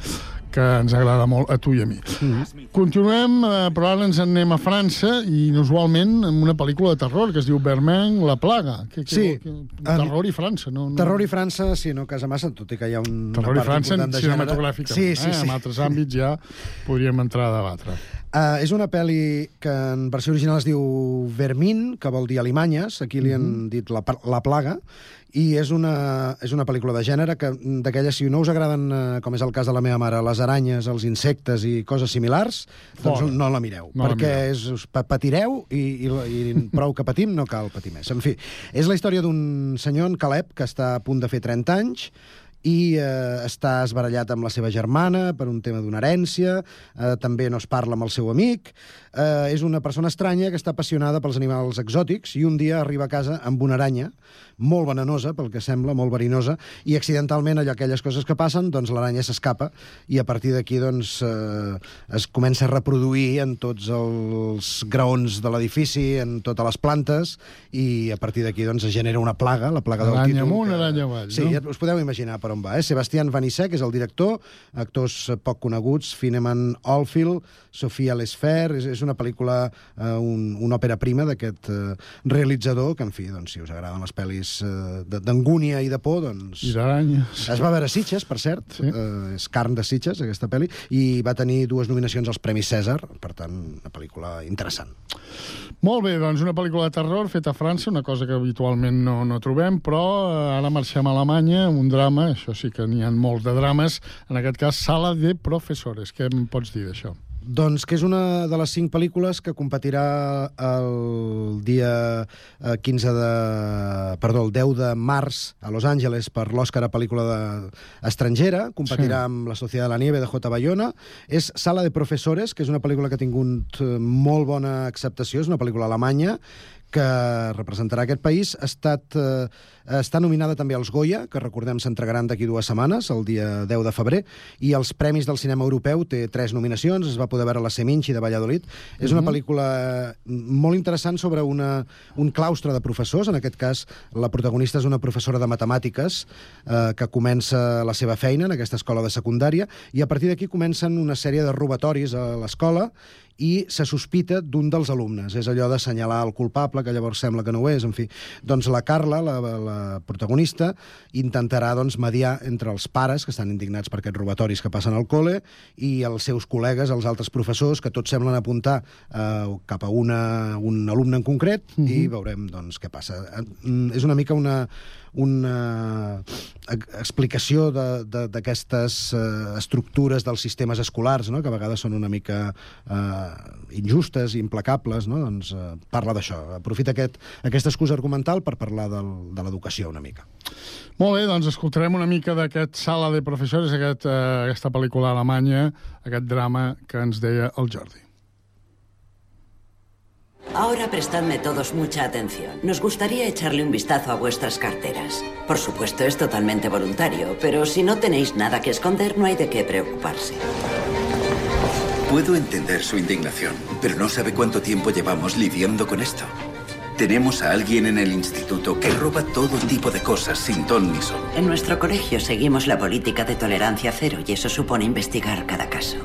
que ens agrada molt a tu i a mi. Mm. Continuem, eh, però ara ens en anem a França, i inusualment amb una pel·lícula de terror que es diu Berman, La Plaga. Que, que, Sí. Que, terror i França, no? no... Terror i França, sí, no casa massa, tot i que hi ha un, Terror i França gènere. cinematogràficament. Sí, sí, eh? sí. En altres àmbits ja podríem entrar a debatre. Uh, és una pel·li que en versió original es diu Vermin, que vol dir alimanyes, aquí li han Mhm. dit la, la plaga, i és una, és una pel·lícula de gènere que d'aquelles, si no us agraden, uh, com és el cas de la meva mare, les aranyes, els insectes i coses similars, doncs Fora. no la mireu, No la perquè mireu. és, us pa- patireu i, i, i prou que patim no cal patir més. En fi, és la història d'un senyor, en Caleb, que està a punt de fer 30 anys, i eh, està esbarallat amb la seva germana per un tema d'una herència, eh, també no es parla amb el seu amic, eh, és una persona estranya que està apassionada pels animals exòtics i un dia arriba a casa amb una aranya molt venenosa, pel que sembla, molt verinosa, i accidentalment, allò, aquelles coses que passen, doncs l'aranya s'escapa i a partir d'aquí doncs, eh, es comença a reproduir en tots els graons de l'edifici, en totes les plantes, i a partir d'aquí doncs, es genera una plaga, la plaga del Aranya títol. amunt, aranya avall, Sí, no? ja us podeu imaginar per on va. Eh? Sebastián Vanissek és el director, actors poc coneguts, Fineman Oldfield, Sofia Lesfer, és, és una pel·lícula, eh, un, una òpera prima d'aquest eh, realitzador, que, en fi, doncs, si us agraden les pel·lis eh, de- d'angúnia i de por, doncs... I d'aranyes. Es va veure a Sitges, per cert, sí. eh, és carn de Sitges, aquesta pel·li, i va tenir dues nominacions als Premis Cèsar, per tant, una pel·lícula interessant. Molt bé, doncs una pel·lícula de terror feta a França, una cosa que habitualment no, no trobem, però eh, ara marxem a Alemanya un drama, això sí que n'hi ha molts de drames, en aquest cas Sala de Professores. Què em pots dir d'això? Doncs que és una de les cinc pel·lícules que competirà el dia eh, 15 de... Perdó, el 10 de març a Los Angeles per l'Oscar a pel·lícula de... estrangera. Competirà Sí. amb La Societat de la Nieve de J. Bayona. És Sala de Professores, que és una pel·lícula que ha tingut eh, molt bona acceptació. És una pel·lícula alemanya que representarà aquest país. Ha estat, eh, està nominada també als Goya, que recordem s'entregaran d'aquí dues setmanes, el dia 10 de febrer, i els Premis del Cinema Europeu té tres nominacions, es va poder veure a la Seminci de Valladolid. És una Mhm. pel·lícula eh, molt interessant sobre una, un claustre de professors, en aquest cas la protagonista és una professora de matemàtiques eh, que comença la seva feina en aquesta escola de secundària, i a partir d'aquí comencen una sèrie de robatoris a l'escola i se sospita d'un dels alumnes. És allò d'assenyalar el culpable, que llavors sembla que no ho és. En fi, doncs la Carla, la, la protagonista, intentarà doncs, mediar entre els pares, que estan indignats per aquests robatoris que passen al col·le, i els seus col·legues, els altres professors, que tots semblen apuntar eh, cap a una, un alumne en concret, Mhm. i veurem doncs, què passa. Eh, mm, És una mica una, una ex- explicació d'aquestes eh, estructures dels sistemes escolars, no? que a vegades són una mica eh, injustes i implacables, no? doncs eh, parla d'això. Aprofita aquest, aquesta excusa argumental per parlar del, de l'educació una mica. Molt bé, doncs escoltarem una mica d'aquest Sala de Professores, aquest, eh, aquesta pel·lícula alemanya, aquest drama que ens deia el Jordi. Ahora prestadme todos mucha atención. Nos gustaría echarle un vistazo a vuestras carteras. Por supuesto, es totalmente voluntario, pero si no tenéis nada que esconder, no hay de qué preocuparse. Puedo entender su indignación, pero no sabe cuánto tiempo llevamos lidiando con esto. Tenemos a alguien en el instituto que roba todo tipo de cosas sin ton ni son. En nuestro colegio seguimos la política de tolerancia cero y eso supone investigar cada caso.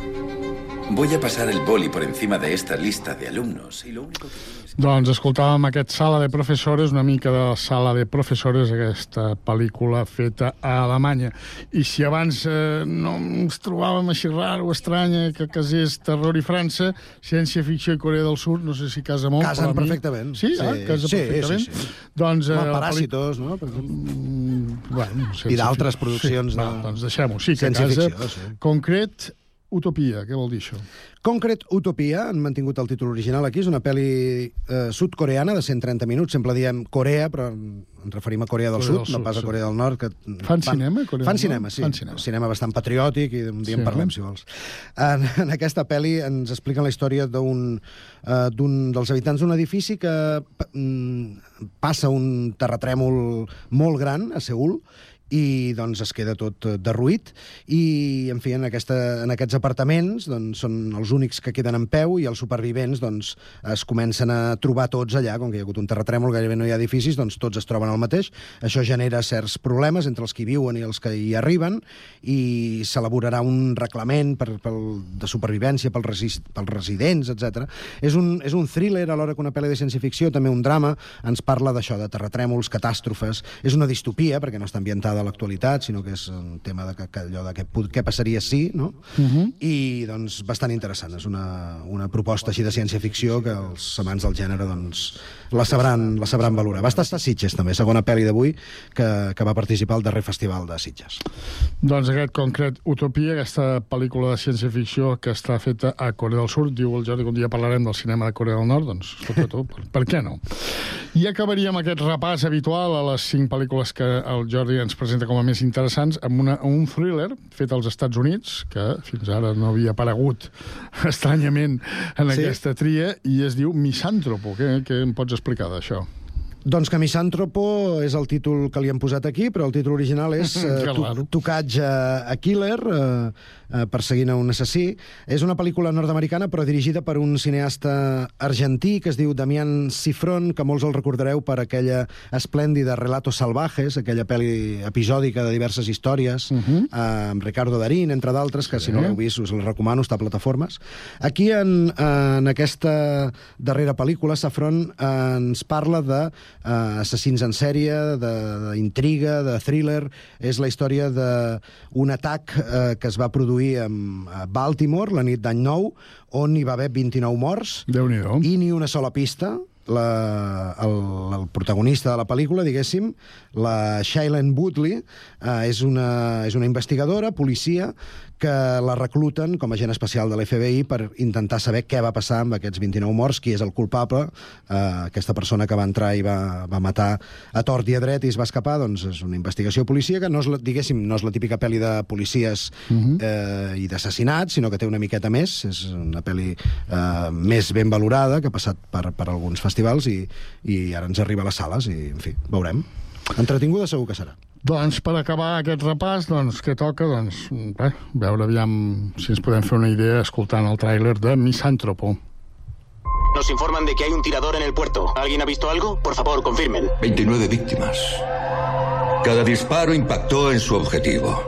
Voy a pasar el boli por encima de esta lista de alumnos y lo único que... Doncs escoltàvem aquest Sala de Professores, una mica de Sala de Professores, aquesta pel·lícula feta a Alemanya. I si abans eh, no ens trobàvem així raro, estranya, que casés terror i França, ciència-ficció i Corea del Sud, no sé si casa molt. Casen però mi- perfectament. Sí, Sí, ah, casa sí, perfectament. sí, sí. Doncs, Home, la pel·li- Paràsitos, no? Per. Mm, bueno, I d'altres produccions Sí, de- va, doncs deixem-ho. Sí, que casa... sí. Concret, Utopia, què vol dir això? Concrete Utopia, han mantingut el títol original aquí, és una pel·li eh, sud-coreana de 130 minuts, sempre diem Corea, però ens referim a Corea del Corea Sud, del no Sud, pas a sí. Corea del Nord. Que Fan cinema, Corea Fan cinema, sí. Fan cinema. cinema bastant patriòtic, i un dia Sí. en parlem, si vols. En, en aquesta pel·li ens expliquen la història d'un eh, dels habitants d'un edifici que mm, passa un terratrèmol molt gran a Seul i doncs es queda tot eh, derruït. I en fi en, aquesta, en aquests apartaments doncs, són els únics que queden en peu i els supervivents doncs, es comencen a trobar tots allà, com que hi ha hagut un terratrèmol gairebé no hi ha edificis, doncs tots es troben al mateix. Això genera certs problemes entre els que hi viuen i els que hi arriben i s'elaborarà un reglament per, pel, de supervivència pels, resi residents, etc. És un, és un thriller alhora que una pel·li de ciència-ficció, també un drama, ens parla d'això, de terratrèmols, catàstrofes, és una distopia perquè no està ambientada a l'actualitat, sinó que és un tema de que, que allò de què, què passaria si, no? Uh -huh. i doncs bastant interessant. És una, una proposta així de ciència-ficció que els amants del gènere doncs, la, sabran, la sabran valorar. Va estar a Sitges també, segona pel·li d'avui que, que va participar al darrer festival de Sitges. Doncs aquest concret Utopia, aquesta pel·lícula de ciència-ficció que està feta a Corea del Sud, diu el Jordi que un dia parlarem del cinema de Corea del Nord, doncs escolta tu, per, per què no? I acabaríem aquest repàs habitual a les cinc pel·lícules que el Jordi ens presenta com a més interessants amb una, un thriller fet als Estats Units, que fins ara no havia aparegut estranyament en Sí. aquesta tria, i es diu Misàntropo. Què, què em pots explicar d'això? Doncs que Misàntropo és el títol que li han posat aquí, però el títol original és eh, to Tocatge a Killer, eh, eh, perseguint a un assassí. És una pel·lícula nord-americana, però dirigida per un cineasta argentí que es diu Damián Cifrón, que molts el recordareu per aquella esplèndida Relatos Salvajes, aquella pel·li episòdica de diverses històries, uh -huh. eh, amb Ricardo Darín, entre d'altres, que si no l'heu vist us la recomano, està a plataformes. Aquí, en, en aquesta darrera pel·lícula, Safron eh, ens parla de eh, assassins en sèrie, d'intriga, de, de thriller. És la història d'un atac eh, que es va produir a Baltimore la nit d'any nou, on hi va haver 29 morts i ni una sola pista. La, el, el protagonista de la pel·lícula, diguéssim, la Shailene Woodley, eh, és, una, és una investigadora, policia, que la recluten com a agent especial de l'FBI per intentar saber què va passar amb aquests 29 morts, qui és el culpable, eh, aquesta persona que va entrar i va, va matar a tort i a dret i es va escapar, doncs és una investigació policíaca, no és, la, diguéssim, no és la típica pel·li de policies eh, i d'assassinats, sinó que té una miqueta més, és una pel·li eh, més ben valorada, que ha passat per, per alguns festivals i, i ara ens arriba a les sales i, en fi, veurem. Entretinguda segur que serà. Doncs per acabar aquest repàs, doncs, què toca? Doncs, bé, veure aviam si ens podem fer una idea escoltant el tràiler de Misántropo. Nos informan de que hay un tirador en el puerto. ¿Alguien ha visto algo? Por favor, confirmen. 29 víctimas. Cada disparo impactó en su objetivo.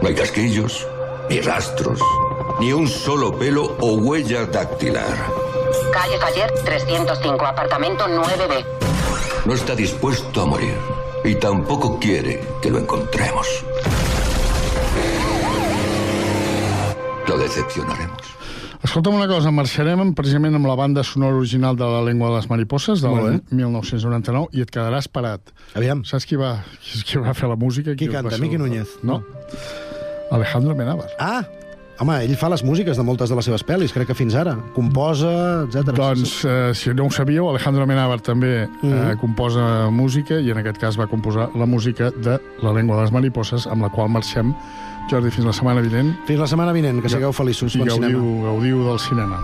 No hay casquillos, ni rastros, ni un solo pelo o huella dactilar. Calle Cayer, 305, apartamento 9B. No está dispuesto a morir y tampoco quiere que lo encontremos. Lo decepcionaremos. Escolta'm una cosa, marxarem precisament amb la banda sonora original de La Lengua de les Mariposas, de l'any bé. 1999, i et quedaràs parat. Aviam. Saps qui va, qui va fer la música? Qui va canta? Miqui Núñez? No. Alejandro Menábar. Ah, home, ell fa les músiques de moltes de les seves pel·lis, crec que fins ara. Composa, etc. Doncs, eh, si no ho sabíeu, Alejandro Menábar també eh, Mhm. composa música i en aquest cas va composar la música de La Lengua de les Mariposas, amb la qual marxem. Jordi, fins la setmana vinent. Fins la setmana vinent, que sigueu feliços. I Bon gaudiu, cinema. gaudiu del cinema.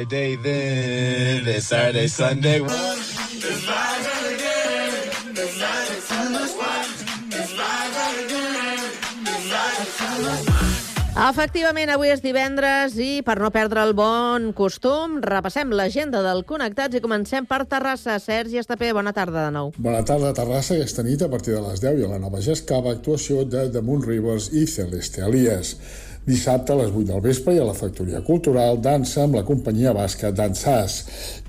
Friday then, it's Saturday, Sunday. Efectivament, avui és divendres i, per no perdre el bon costum, repassem l'agenda del Connectats i comencem per Terrassa. Sergi Estapé, bona tarda de nou. Bona tarda Terrassa. Aquesta nit, a partir de les 10 i a la Nova Gescava, actuació de Moon Rivers i Celeste Alias. Dissabte a les 8 del vespre i a la Factoria Cultural dansa amb la companyia basca Dansàs.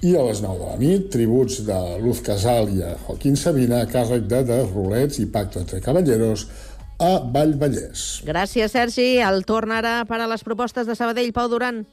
I a les 9 de la nit, tributs de Luz Casal i a Joaquín Sabina a càrrec de The Rulets i Pacto entre Caballeros a Vallvallès. Gràcies, Sergi. El torn ara per a les propostes de Sabadell. Pau Duran.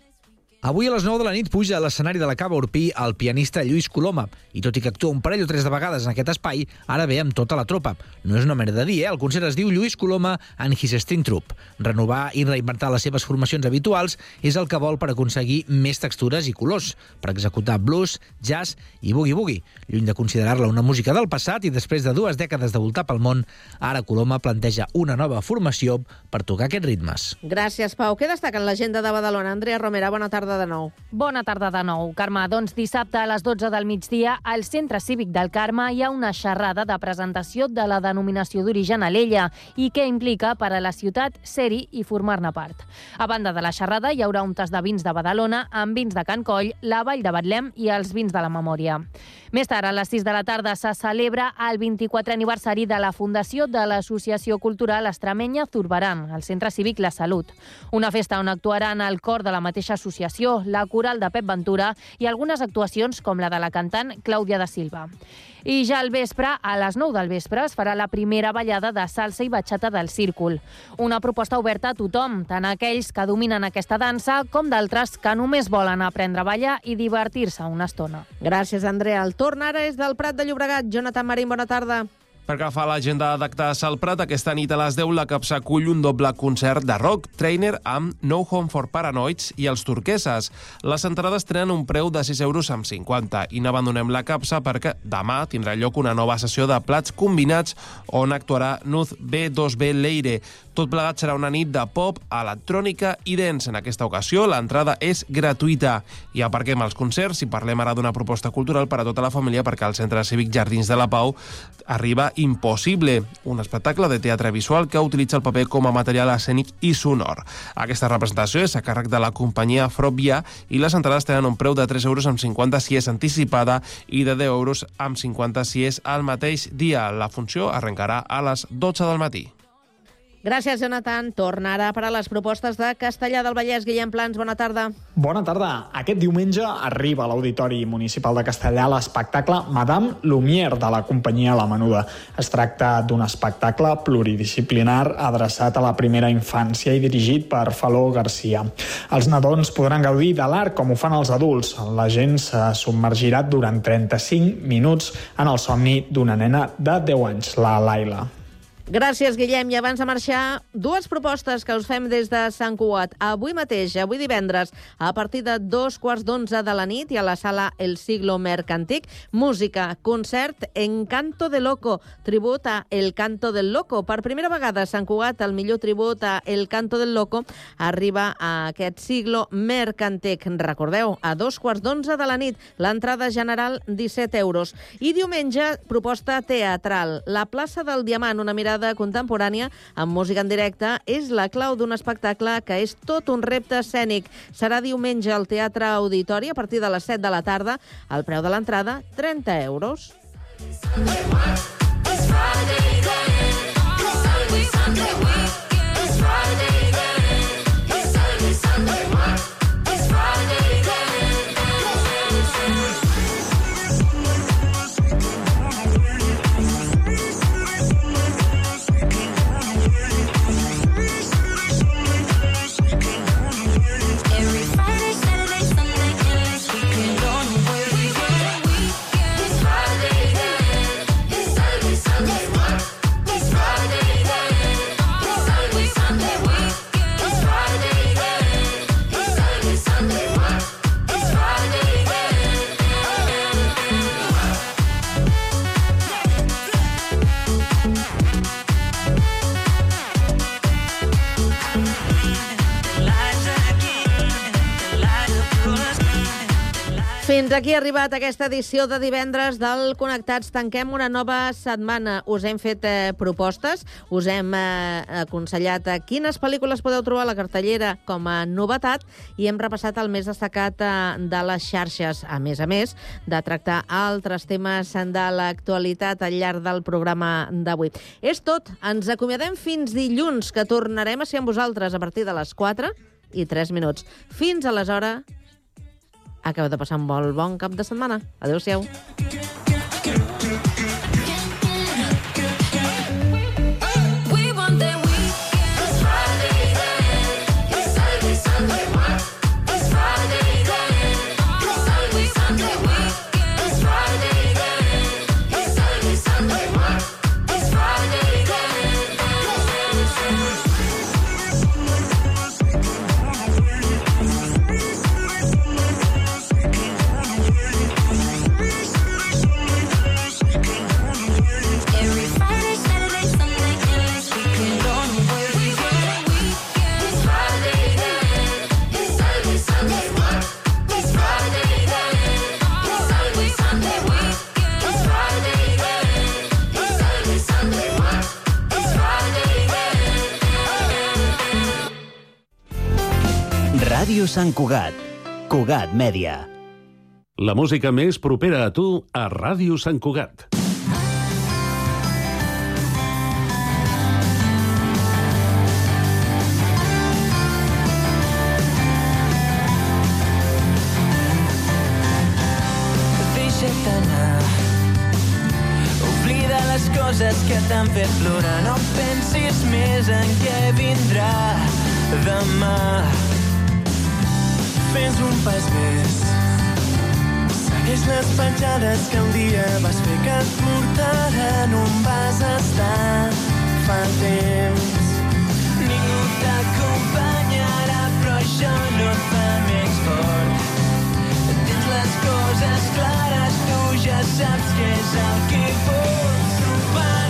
Avui a les 9 de la nit puja a l'escenari de la Cava Urpí el pianista Lluís Coloma, i tot i que actua un parell o tres de vegades en aquest espai, ara ve amb tota la tropa. No és una mena de dir, eh? El concert es diu Lluís Coloma and His String Troupe. Renovar i reinventar les seves formacions habituals és el que vol per aconseguir més textures i colors, per executar blues, jazz i boogie-boogie. Lluny de considerar-la una música del passat i després de dues dècades de voltar pel món, ara Coloma planteja una nova formació per tocar aquests ritmes. Gràcies, Pau. Què destaca en l'agenda de Badalona? Andrea Romera, bona tarda de nou. Bona tarda de nou, Carme. Doncs dissabte a les 12 del migdia al Centre Cívic del Carme hi ha una xerrada de presentació de la denominació d'origen a l'Ella i què implica per a la ciutat ser-hi i formar-ne part. A banda de la xerrada hi haurà un tas de vins de Badalona amb vins de Can Coll, la Vall de Betlem i els vins de la memòria. Més tard, a les 6 de la tarda, se celebra el 24 aniversari de la fundació de l'Associació Cultural Extremenya Zurbaran, al Centre Cívic La Salut. Una festa on actuaran el cor de la mateixa associació, la coral de Pep Ventura i algunes actuacions com la de la cantant Clàudia da Silva. I ja al vespre, a les 9 del vespre, es farà la primera ballada de salsa i batxata del Círcul. Una proposta oberta a tothom, tant a aquells que dominen aquesta dansa com d'altres que només volen aprendre a ballar i divertir-se una estona. Gràcies, Andrea. El torn ara és del Prat de Llobregat. Jonathan Marín, bona tarda. Per agafar l'agenda d'actes al Prat, aquesta nit a les 10 la CAPSA acull un doble concert de rock trainer amb No Home for Paranoids i els turqueses. Les entrades tenen un preu de 6 euros amb 50 i n'abandonem la CAPSA perquè demà tindrà lloc una nova sessió de plats combinats on actuarà Nuz B2B Leire. Tot plegat serà una nit de pop, electrònica i dance. En aquesta ocasió l'entrada és gratuïta. I aparquem els concerts i parlem ara d'una proposta cultural per a tota la família perquè al Centre Cívic Jardins de la Pau arriba Impossible, un espectacle de teatre visual que utilitza el paper com a material escènic i sonor. Aquesta representació és a càrrec de la companyia Frobia i les entrades tenen un preu de 3 euros amb 50 si és anticipada i de 10 euros amb 50 si és al mateix dia. La funció arrencarà a les 12 del matí. Gràcies, Jonathan. Torna ara per a les propostes de Castellà del Vallès. Guillem Plans, bona tarda. Bona tarda. Aquest diumenge arriba a l'Auditori Municipal de Castellà l'espectacle Madame Lumière de la companyia La Menuda. Es tracta d'un espectacle pluridisciplinar adreçat a la primera infància i dirigit per Faló Garcia. Els nadons podran gaudir de l'art com ho fan els adults. La gent s'ha submergirà durant 35 minuts en el somni d'una nena de 10 anys, la Laila. Gràcies, Guillem. I abans de marxar, dues propostes que us fem des de Sant Cugat. Avui mateix, avui divendres, a partir de dos quarts d'onze de la nit i a la sala El Siglo Mercantic, música, concert Encanto de Loco, tribut a El Canto del Loco. Per primera vegada Sant Cugat, el millor tribut a El Canto del Loco arriba a aquest Siglo Mercantic. Recordeu, a dos quarts d'onze de la nit, l'entrada general 17 euros. I diumenge, proposta teatral. La plaça del Diamant, una mirada mirada contemporània amb música en directe és la clau d'un espectacle que és tot un repte escènic. Serà diumenge al Teatre Auditori a partir de les 7 de la tarda. El preu de l'entrada, 30 euros. Every Fins aquí ha arribat aquesta edició de divendres del Connectats. Tanquem una nova setmana. Us hem fet eh, propostes, us hem eh, aconsellat eh, quines pel·lícules podeu trobar a la cartellera com a novetat i hem repassat el més destacat eh, de les xarxes, a més a més de tractar altres temes de l'actualitat al llarg del programa d'avui. És tot. Ens acomiadem fins dilluns, que tornarem a ser amb vosaltres a partir de les 4 i 3 minuts. Fins aleshores, acabeu de passar un molt bon cap de setmana. Adéu-siau. Sant Cugat. Cugat Mèdia. La música més propera a tu a Ràdio Sant Cugat. Deixa't anar. Oblida les coses que t'han fet plorar. No pensis més en què vindrà demà. Fes un pas més. Segueix les petjades que un dia vas fer que et portaran on vas estar fa temps. Ningú t'acompanyarà, però això no et fa més fort. Tens les coses clares, tu ja saps què és el que vols superar.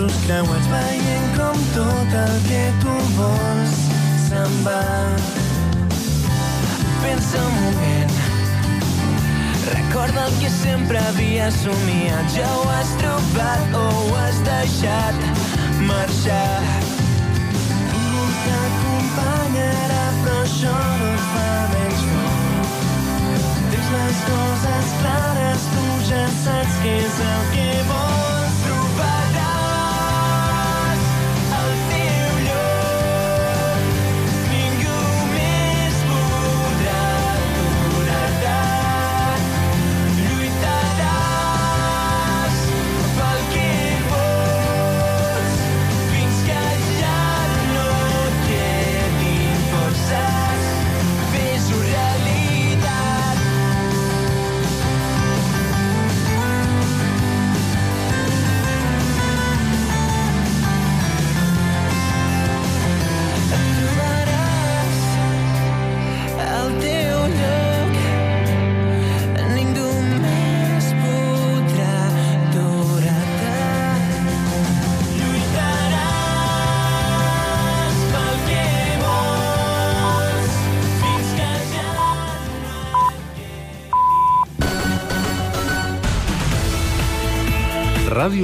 braços creuats veient com tot el que tu vols se'n va. Pensa un moment, recorda el que sempre havia somiat. Ja ho has trobat o ho has deixat marxar. Tu t'acompanyarà, però això no fa menys fort. Tens les coses clares, tu ja saps què és el que vols. Radio